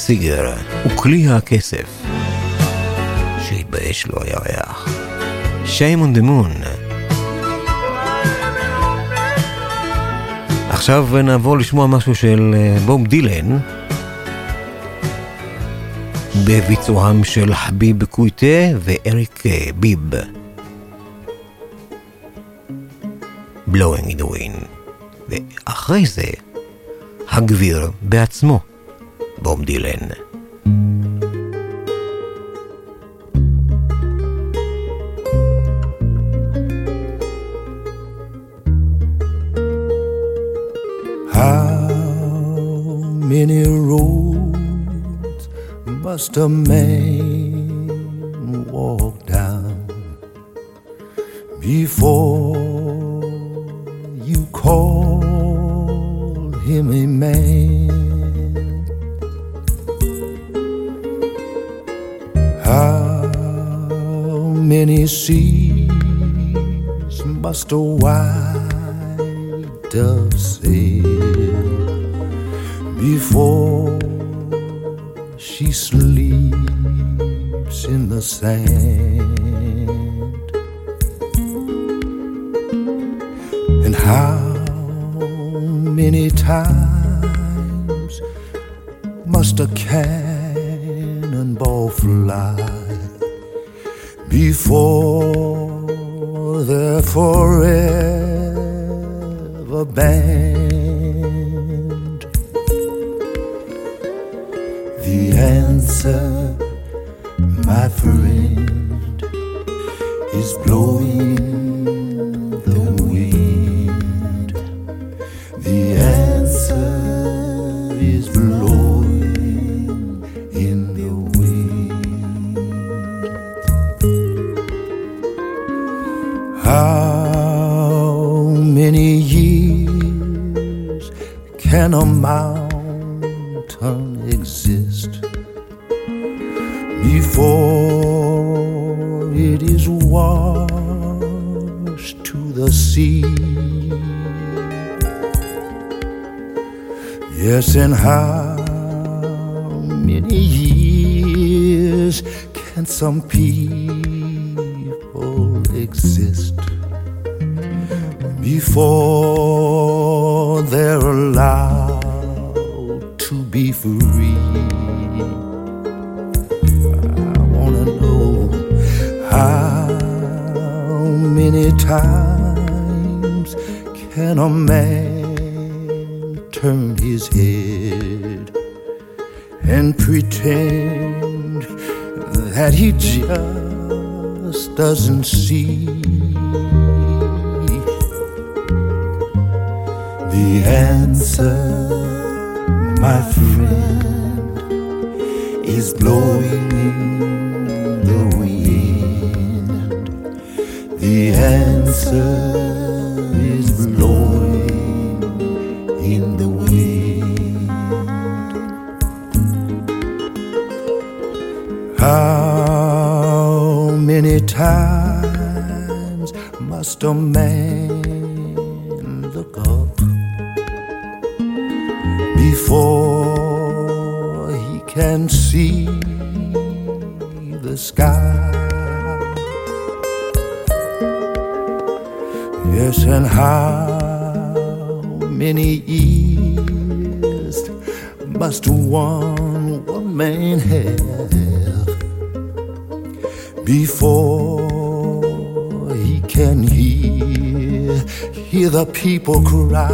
בסיגר, וכלי הכסף, שהתבייש לו הירח. On the Moon. עכשיו נעבור לשמוע משהו של אה, בוב דילן, בביצועם של חביב קויטה ואריק אה, ביב. Blowing in the wind. ואחרי זה, הגביר בעצמו, Dylan. How many roads must a man walk down before you call him a man? How many seas must a white dove sail before she sleeps in the sand? And how many times must a cannonball before they're forever banned? People cry?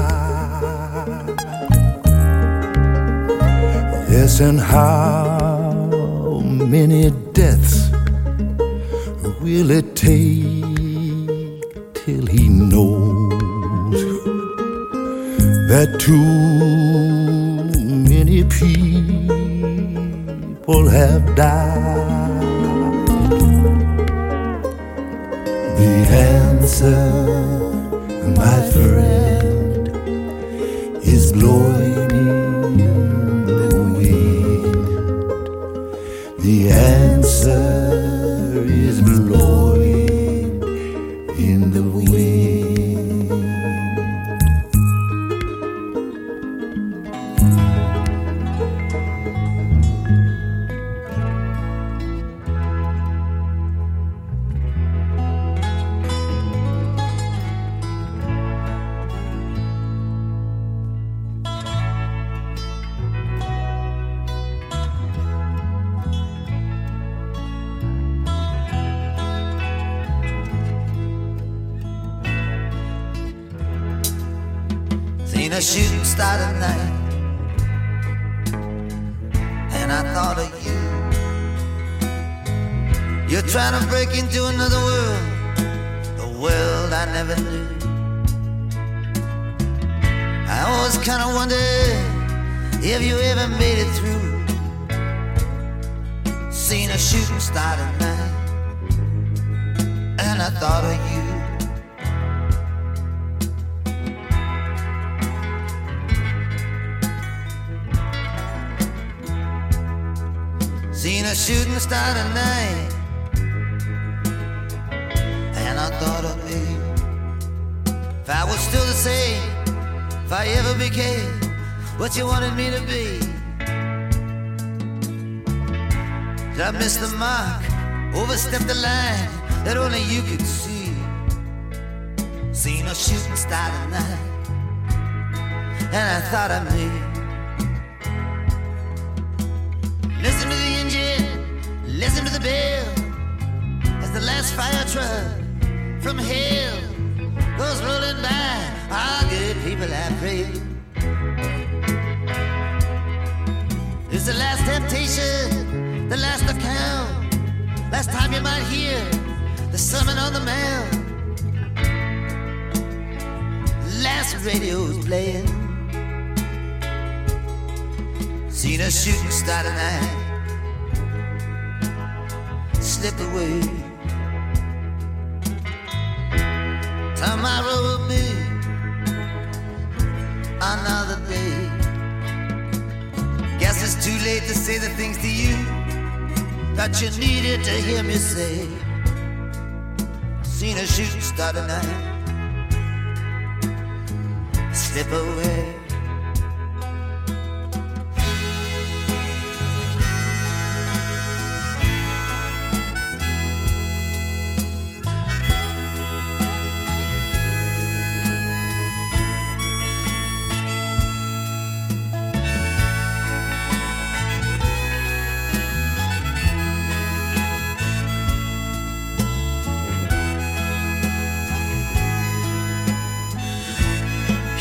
Yes, and how many deaths will it take till he knows that too many people have died? Is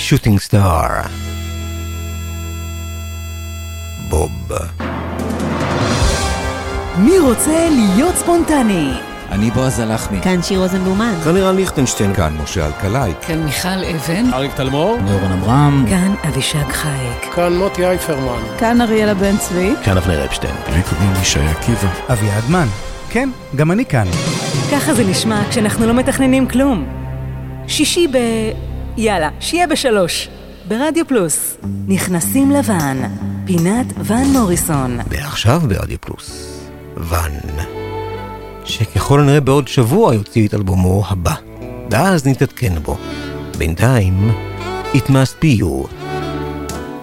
שוטינג סטאר. בוב. מי רוצה להיות ספונטני? אני בועז הלחמי. כאן שיר רוזנבלומן. כאן לירן ליכטנשטיין. כאן משה אלקלעי. כאן מיכל אבן. אריק תלמור. נורן אברהם. כאן אבישג חייק. כאן מוטי אייפרמן. כאן אריאלה בן צבי. כאן אבנר אפשטיין. לי קוראים ישי עקיבא. אביעד מן. כן, גם אני כאן. ככה זה נשמע כשאנחנו לא מתכננים כלום. שישי ב... יאללה, שיהיה בשלוש. ברדיו פלוס, נכנסים לבן, פינת ון מוריסון. ועכשיו ברדיו פלוס, ון, שככל הנראה בעוד שבוע יוציא את אלבומו הבא, ואז נתעדכן בו. בינתיים, It must be you,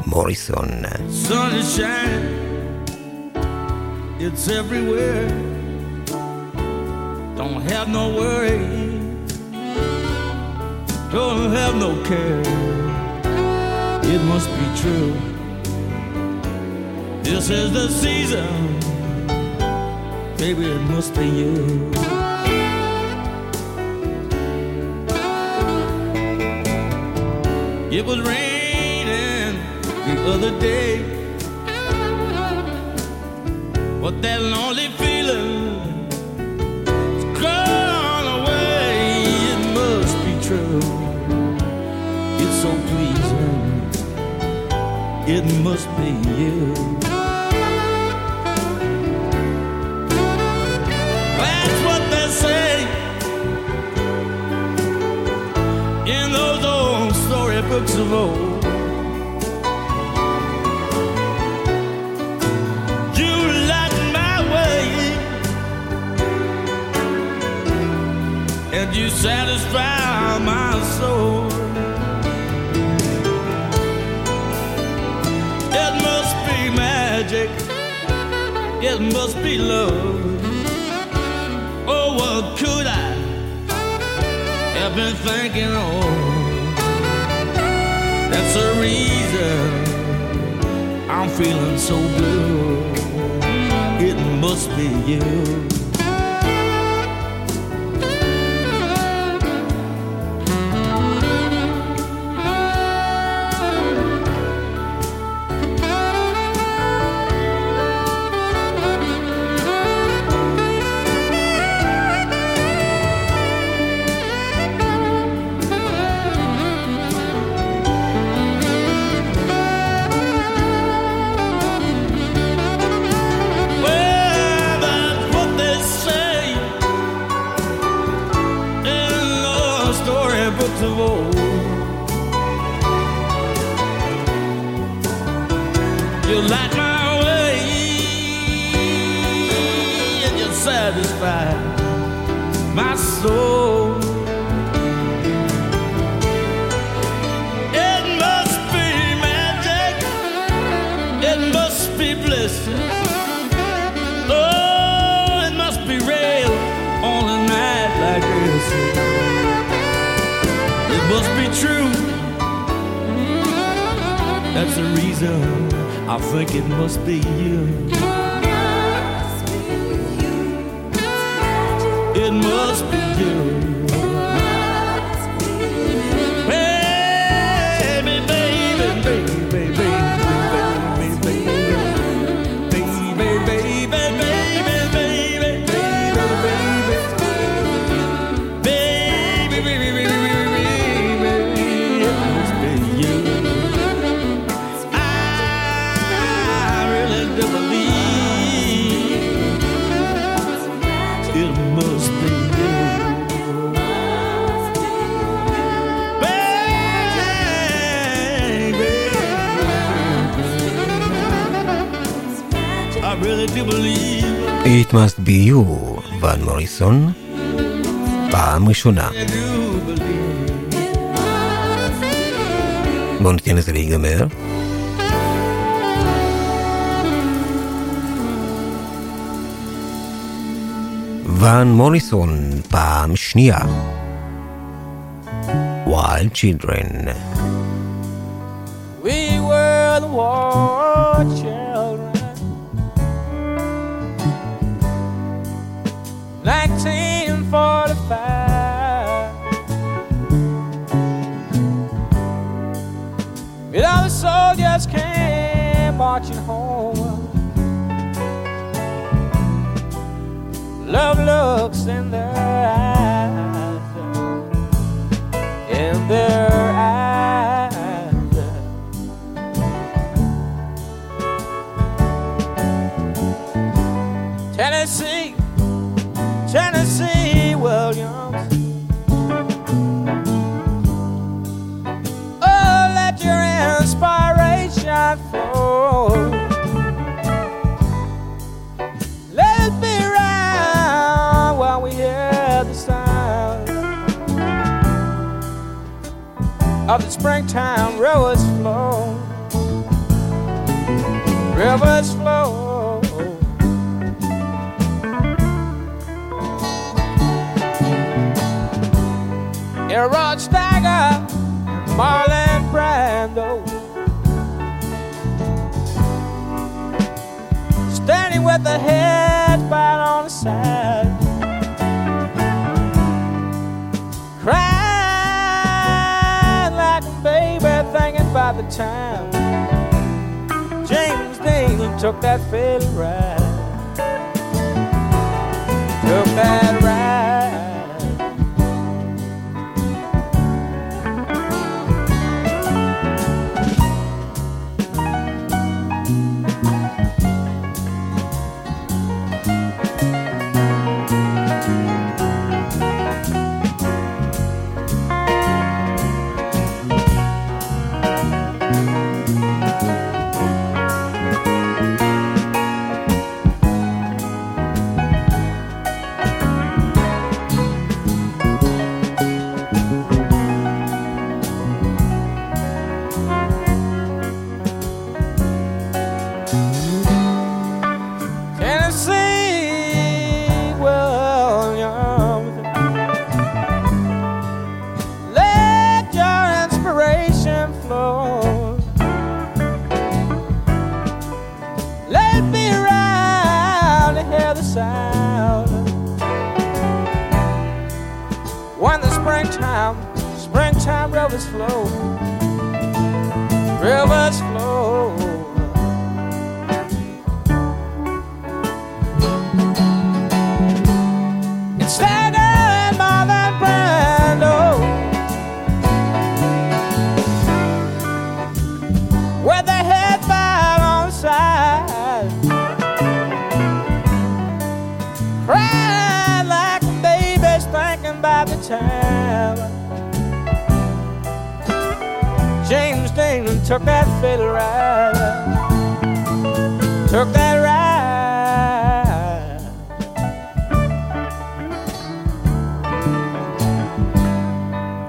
מוריסון. It's everywhere. Don't have no worry, don't have no care. It must be true. This is the season, baby. It must be you. It was raining the other day. But that lonely feeling It must be you. That's what they say in those old storybooks of old. You light my way, and you satisfy magic. It must be love. Oh, what could I have been thinking of? That's the reason I'm feeling so blue. It must be you. It must be you, Van Morrison. פעם ראשונה. בואו ניתן לזה להיגמר. ון מוריסון, פעם שנייה. Wild Children. We were watching. soldiers came marching home. Love looks in their eyes, in their rivers flow. Rod Steiger, Marlon Brando, standing with the head. took that fatal ride. Took that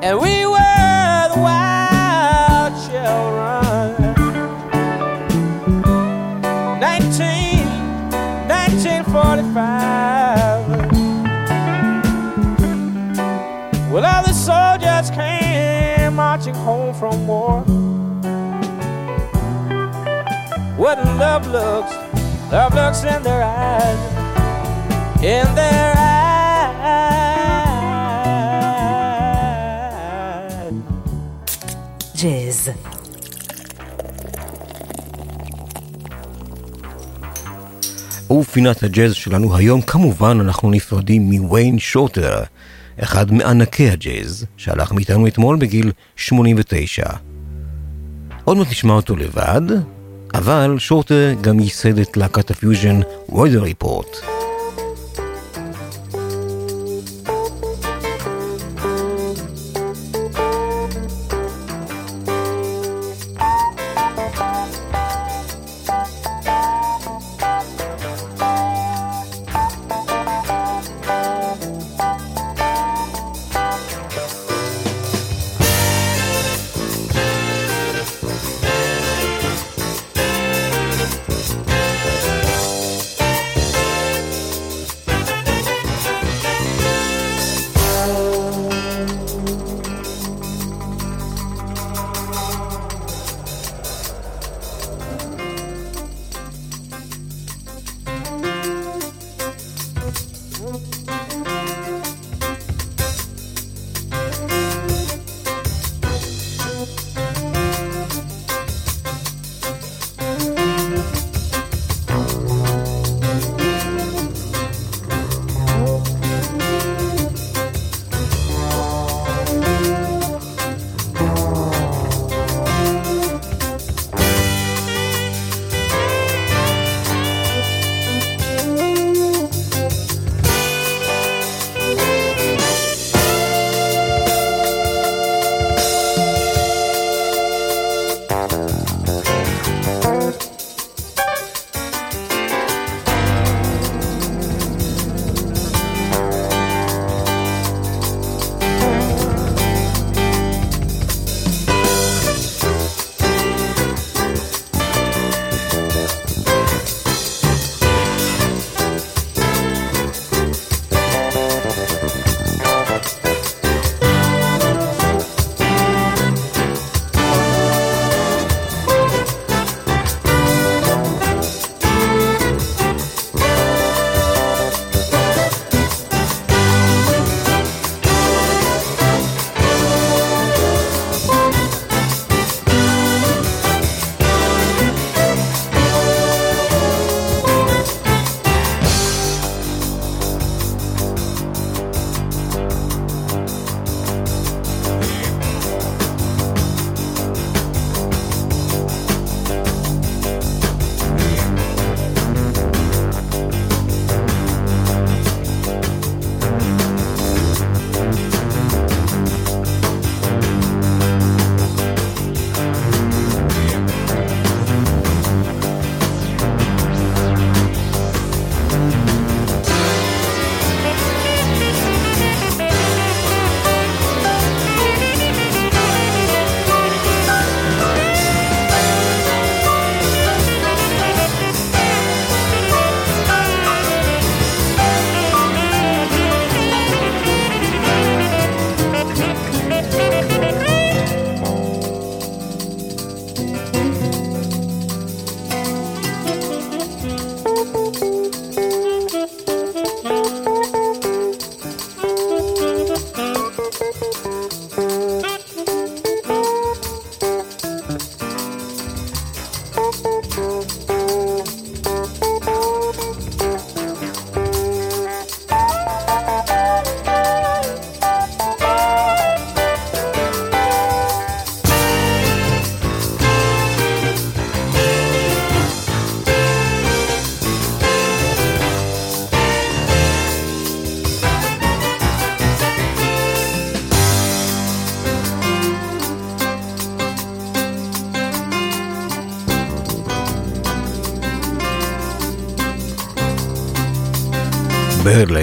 And we were the wild children. 19, 1945. Well, all the soldiers came marching home from war. What love looks, love looks in their eyes, in their eyes. ג'אז. ופינת הג'אז שלנו היום, כמובן אנחנו נפרדים מוויין שוטר, אחד מענקי הג'אז, שהלך מאיתנו אתמול בגיל 89. עוד מעט נשמע אותו לבד, אבל שוטר גם ייסד את להקת הפיוז'ן ווידר ריפורט.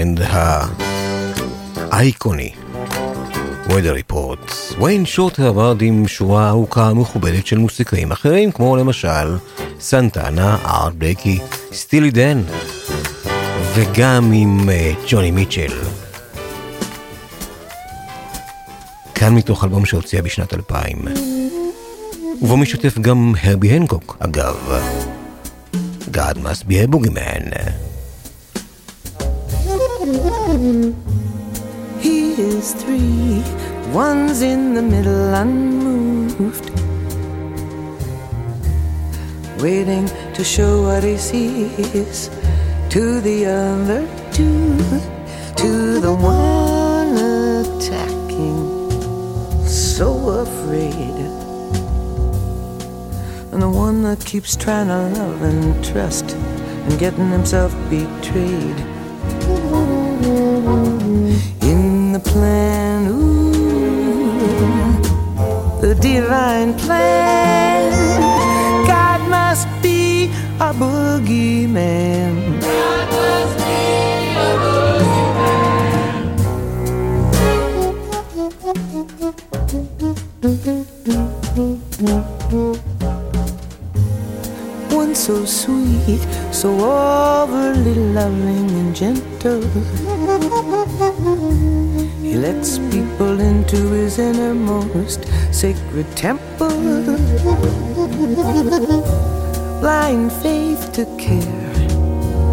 ברדלנד האייקוני. weather report. ויין שוט עבד עם שורה ארוכה מכובדת של מוסיקאים אחרים, כמו למשל סנטנה, ארט בלקי, סטילי דן, וגם עם uh, ג'וני מיטשל. כאן מתוך אלבום שהוציאה בשנת 2000. ובו משתף גם הרבי הנקוק, אגב. God must be a boogeyman. One's in the middle unmoved, waiting to show what he sees to the other two, to the one attacking, so afraid, and the one that keeps trying to love and trust and getting himself betrayed divine plan. God must be a boogeyman. God must be a boogeyman. One so sweet, so overly loving and gentle. Sacred temple. Blind faith to care,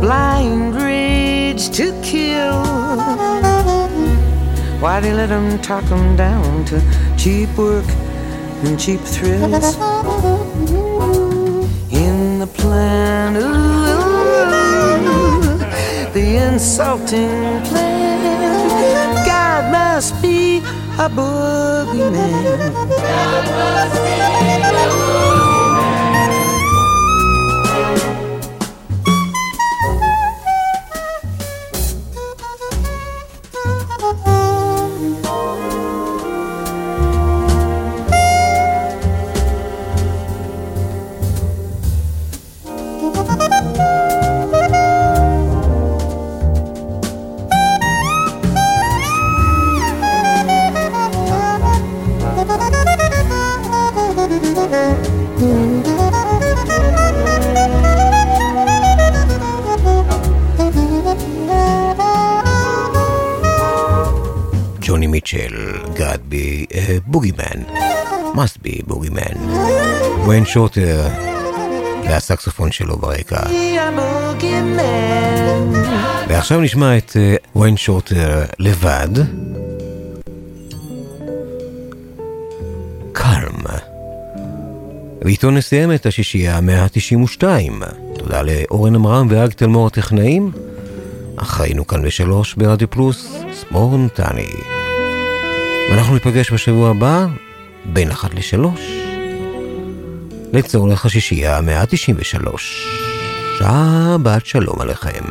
blind rage to kill. Why'd he let him talk him down to cheap work and cheap thrills? In the plan, ooh, the insulting plan. A boogeyman. ג'וני מיטשל, be a boogeyman, must be boogeyman. ויין שוטר, והסקסופון שלו ברקע. ועכשיו נשמע את אה, ויין שוטר לבד. ואיתו נסיים את השישייה המאה ה-92. תודה לאורן עמרם ואג תלמור הטכנאים. אחיינו כאן בשלוש ברדיו פלוס, ספונטני. ואנחנו ניפגש בשבוע הבא, בין אחת לשלוש, לצורך השישייה המאה ה-93. שבת שלום עליכם.